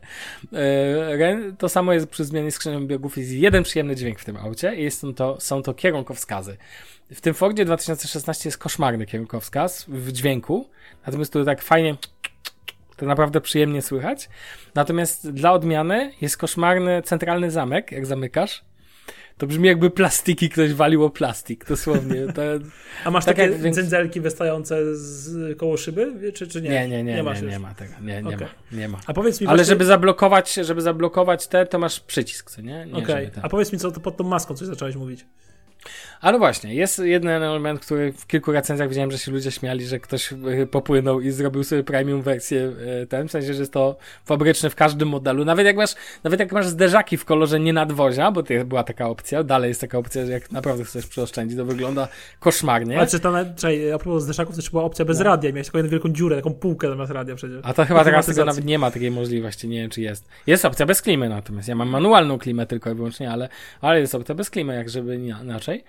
E, To samo jest przy zmianie skrzyni biegów. Jest jeden przyjemny dźwięk w tym aucie i jest to, są to kierunkowskazy. W tym Fordzie 2016 jest koszmarny kierunkowskaz w dźwięku, natomiast tu tak fajnie to naprawdę przyjemnie słychać. Natomiast dla odmiany jest koszmarny centralny zamek, jak zamykasz. To brzmi jakby plastiki ktoś walił o plastik, dosłownie. To, A masz tak takie jak dzędzelki wystające z koło szyby, czy, czy nie? nie, nie, nie, nie, nie, już. ma tego. Nie, nie Okej. ma, nie ma. A powiedz mi Ale właśnie- żeby zablokować, żeby zablokować te, to masz przycisk, co nie? nie ten. a powiedz mi, co to pod tą maską coś zacząłeś mówić. Ale właśnie, jest jeden element, który w kilku recenzjach widziałem, że się ludzie śmiali, że ktoś e, popłynął i zrobił sobie premium wersję e, ten, w sensie, że jest to fabryczne w każdym modelu. Nawet jak masz, nawet jak masz zderzaki w kolorze nie nadwozia, bo to była taka opcja, dalej jest taka opcja, że jak naprawdę chcesz przeoszczędzić, to wygląda koszmarnie. Ale czy to, czekaj, a propos zderszaków, to była opcja No. bez radia, miałeś taką jedną wielką dziurę, taką półkę zamiast radia przecież. A to chyba teraz tego nawet nie ma takiej możliwości, nie wiem czy jest. Jest opcja bez klimy natomiast, ja mam manualną klimę tylko i wyłącznie, ale, ale jest opcja bez klimy, jak żeby nie- inaczej.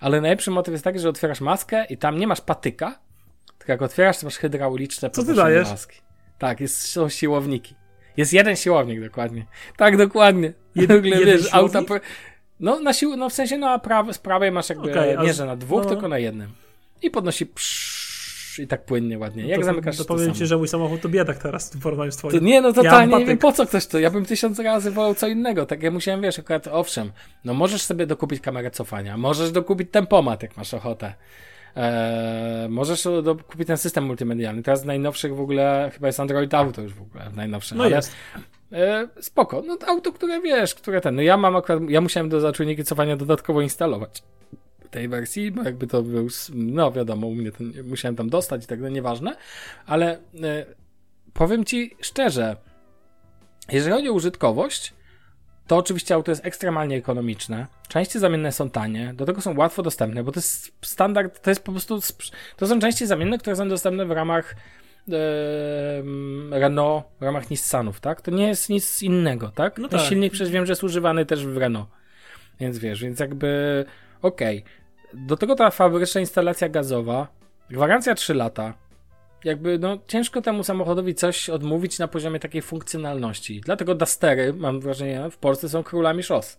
Ale najlepszy motyw jest taki, że otwierasz maskę i tam nie masz patyka, tylko jak otwierasz, to masz hydrauliczne ty podnoszenie dajesz? maski. Tak, jest, są siłowniki. Jest jeden siłownik dokładnie. Tak, dokładnie. Jed- jeden wiesz, auta... po- No, na sił... no w sensie na prawej, z prawej masz jakby, a nie że na dwóch, no. tylko na jednym. I podnosi psz, i tak płynnie, ładnie. Jak to, zamykasz to to powiem ci, że mój samochód to biedak teraz w porównaniu z To twoim. nie, no Ja totalnie nie wiem po co ktoś to. Ja bym tysiąc razy wolał co innego. Tak ja musiałem, wiesz, akurat owszem, no możesz sobie dokupić kamerę cofania, możesz dokupić tempomat, jak masz ochotę. Eee, możesz dokupić ten system multimedialny. Teraz z najnowszych w ogóle, chyba jest Android Auto już w ogóle, najnowsze. No ale, jest. E, spoko. No to auto, które wiesz, które ten. No ja mam akurat, ja musiałem do zaczujniki cofania dodatkowo instalować tej wersji, bo jakby to był, no wiadomo, u mnie ten, musiałem tam dostać i tak, no nieważne, ale e, powiem ci szczerze, jeżeli chodzi o użytkowość, to oczywiście auto jest ekstremalnie ekonomiczne. Części zamienne są tanie, do tego są łatwo dostępne, bo to jest standard, to jest po prostu, to są części zamienne, które są dostępne w ramach Renault, w ramach Nissanów, tak? To nie jest nic innego, tak? No Ten tak. silnik przecież wiem, że jest używany też w Renault. Więc wiesz, więc jakby okej. Do tego ta fabryczna instalacja gazowa, gwarancja 3 lata. Jakby no ciężko temu samochodowi coś odmówić na poziomie takiej funkcjonalności. Dlatego Dustery, mam wrażenie, w Polsce są królami szos.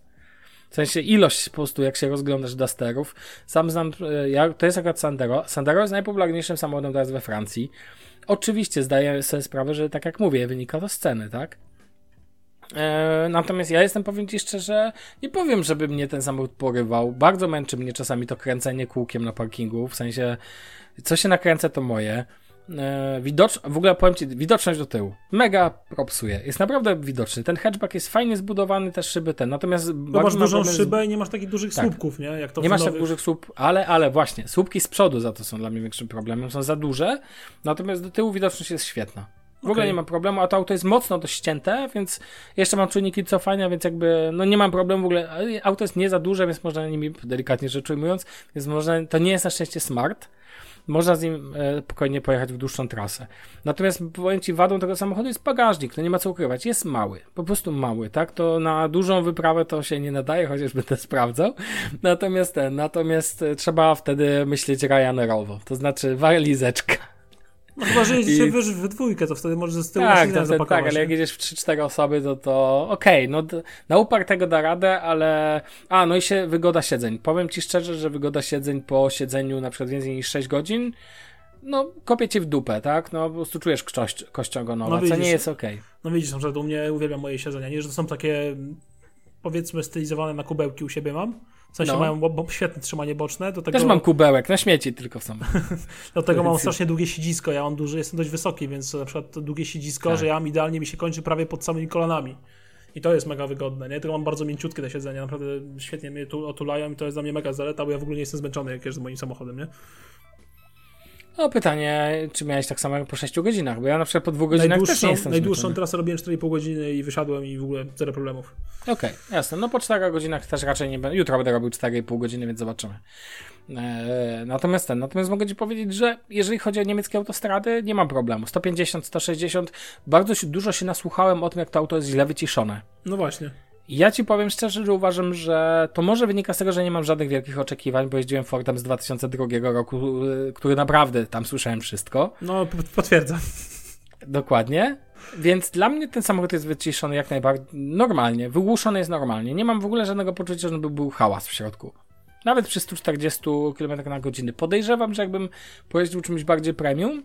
W sensie ilość po prostu, jak się rozglądasz Dusterów. Sam znam, e, ja, to jest akurat Sandero. Sandero jest najpopularniejszym samochodem teraz we Francji. Oczywiście zdaję sobie sprawę, że tak jak mówię, wynika to z ceny, tak? E, natomiast ja jestem, powiem ci szczerze, nie powiem, żeby mnie ten samochód porywał. Bardzo męczy mnie czasami to kręcenie kółkiem na parkingu, w sensie, co się nakręcę, to moje. E, widocz, w ogóle powiem ci, widoczność do tyłu. Mega propsuje. Jest naprawdę widoczny. Ten hatchback jest fajnie zbudowany, też szyby ten. Natomiast bardzo masz dużą z- szybę i nie masz takich dużych Tak. słupków, nie? Jak to nie masz tak nowych... dużych słup, ale, ale właśnie, słupki z przodu za to są dla mnie większym problemem, są za duże, natomiast do tyłu widoczność jest świetna. W ogóle Okej. nie ma problemu, a to auto jest mocno dość ścięte, więc jeszcze mam czujniki cofania, więc jakby, no nie mam problemu w ogóle, auto jest nie za duże, więc można nimi, delikatnie rzecz ujmując, więc można, to nie jest na szczęście smart, można z nim e, spokojnie pojechać w dłuższą trasę. Natomiast powiem Ci, wadą tego samochodu jest bagażnik, to nie ma co ukrywać, jest mały, po prostu mały, tak? To na dużą wyprawę to się nie nadaje, chociaż będę sprawdzał. Natomiast ten, natomiast e, trzeba wtedy myśleć Ryanerowo, to znaczy walizeczka. No chyba, że jedziecie I- we dwójkę, to wtedy możesz z tyłu Tak, to zapakować. tak, ale jak jedziesz w 3-4 osoby, to to okej, no d- na upartego da radę, ale... A, no i się wygoda siedzeń. Powiem Ci szczerze, że wygoda siedzeń po siedzeniu na przykład więcej niż 6 godzin, no kopie Cię w dupę, tak? No po prostu czujesz kość, kość ogonowa, No co widzisz. nie jest okej. No widzisz, na przykład u mnie uwielbiam moje siedzenia, nie? Że to są takie powiedzmy stylizowane na kubełki u siebie mam. W sensie No. mają bo, świetne trzymanie boczne. Do tego, Też mam kubełek, na śmieci tylko w sam. do tego mam strasznie długie siedzisko. Ja mam duży, jestem dość wysoki, więc na przykład długie siedzisko, Tak. że ja mam idealnie mi się kończy prawie pod samymi kolanami. I to jest mega wygodne, nie? Tylko mam bardzo mięciutkie te siedzenia, naprawdę świetnie mnie tu otulają i to jest dla mnie mega zaleta, bo ja w ogóle nie jestem zmęczony, jak jeżdżę moim samochodem, nie? No pytanie, czy miałeś tak samo jak po 6 godzinach, bo ja na przykład po 2 godzinach też nie Najdłuższą, jestem najdłuższą zmęczony. trasę robiłem 4,5 godziny i wysiadłem i w ogóle zero problemów. Okej, jasne. No po 4 godzinach też raczej nie będę. Jutro będę robił 4,5 godziny, więc zobaczymy. Eee, natomiast ten, natomiast mogę Ci powiedzieć, że jeżeli chodzi o niemieckie autostrady, nie mam problemu. 150, 160, bardzo się, dużo się nasłuchałem o tym, jak to auto jest źle wyciszone. No właśnie. Ja Ci powiem szczerze, że uważam, że to może wynika z tego, że nie mam żadnych wielkich oczekiwań, bo jeździłem Fordem z 2002 roku, y, który naprawdę tam słyszałem wszystko. No, potwierdzam. Dokładnie. Więc dla mnie ten samochód jest wyciszony jak najbardziej normalnie. Wygłuszony jest normalnie. Nie mam w ogóle żadnego poczucia, że by był hałas w środku. Nawet przy 140 km na godzinę. Podejrzewam, że jakbym pojeździł czymś bardziej premium,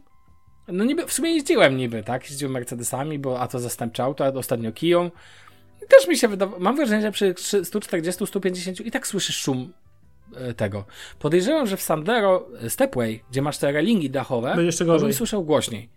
no niby, w sumie jeździłem niby, tak? Jeździłem Mercedesami, bo a to zastępcze auto, a ostatnio Kiją. Też mi się wydawało, mam wrażenie, że przy 140, 150 i tak słyszysz szum e, tego. Podejrzewam, że w Sandero e, Stepway, gdzie masz te relingi dachowe, to bym słyszał głośniej.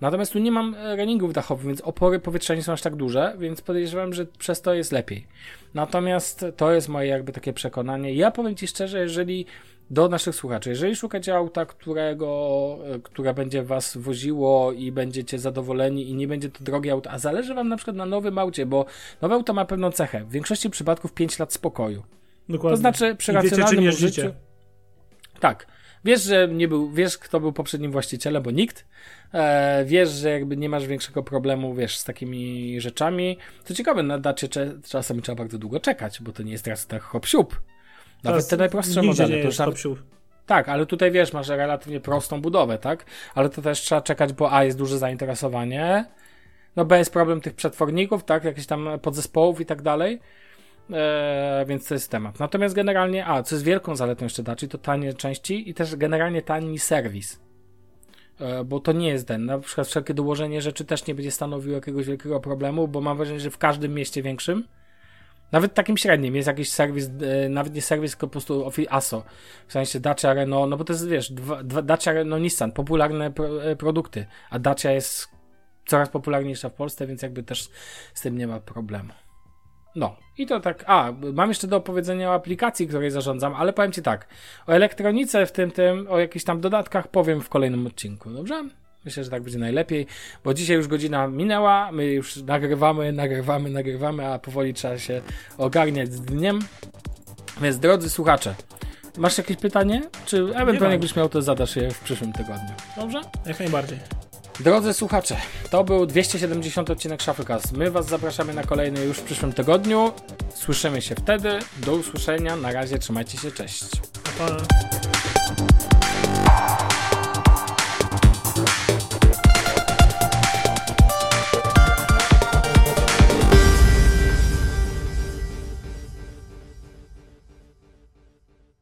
Natomiast tu nie mam e, reningów dachowych, więc opory powietrza nie są aż tak duże, więc podejrzewam, że przez to jest lepiej. Natomiast to jest moje jakby takie przekonanie. Ja powiem Ci szczerze, jeżeli do naszych słuchaczy, jeżeli szukacie auta, którego, e, które będzie Was woziło i będziecie zadowoleni i nie będzie to drogie auto, a zależy Wam na przykład na nowym aucie, bo nowe auto ma pewną cechę. W większości przypadków 5 lat spokoju. Dokładnie. To znaczy przy I wiecie, racjonalnym użyciu... jeździcie. Tak. Wiesz, że nie był, wiesz, kto był poprzednim właścicielem, bo nikt. E, wiesz, że jakby nie masz większego problemu, wiesz, z takimi rzeczami. Co ciekawe, na dacie czasem trzeba bardzo długo czekać, bo to nie jest teraz tak hop siup. Nawet te najprostsze modele. to tam- tak, ale tutaj wiesz, masz relatywnie prostą budowę, tak? Ale to też trzeba czekać, bo A jest duże zainteresowanie, no B jest problem tych przetworników, tak? Jakichś tam podzespołów i tak dalej. Eee, więc to jest temat. Natomiast generalnie, a co jest wielką zaletą jeszcze Daci, to tanie części i też generalnie tani serwis. E, bo to nie jest ten. Na przykład wszelkie dołożenie rzeczy też nie będzie stanowiło jakiegoś wielkiego problemu, bo mam wrażenie, że w każdym mieście większym, nawet takim średnim, jest jakiś serwis, e, nawet nie serwis, tylko po prostu ofi- ASO. W sensie Dacia, Renault, no bo to jest, wiesz, dwa, dwa, Dacia, Renault, Nissan, popularne pro, e, produkty, a Dacia jest coraz popularniejsza w Polsce, więc jakby też z tym nie ma problemu. No, i to tak. A, mam jeszcze do opowiedzenia o aplikacji, której zarządzam, ale powiem Ci tak. O elektronice, w tym, tym, o jakichś tam dodatkach powiem w kolejnym odcinku, dobrze? Myślę, że tak będzie najlepiej, bo dzisiaj już godzina minęła, my już nagrywamy, nagrywamy, nagrywamy, a powoli trzeba się ogarniać z dniem. Więc drodzy słuchacze, masz jakieś pytanie? Czy ewentualnie jakbyś miał, to zadasz je w przyszłym tygodniu. Dobrze? Jak najbardziej. Drodzy słuchacze, to był 270 odcinek Shufflecast. My Was zapraszamy na kolejny już w przyszłym tygodniu. Słyszymy się wtedy. Do usłyszenia. Na razie trzymajcie się. Cześć. Pa.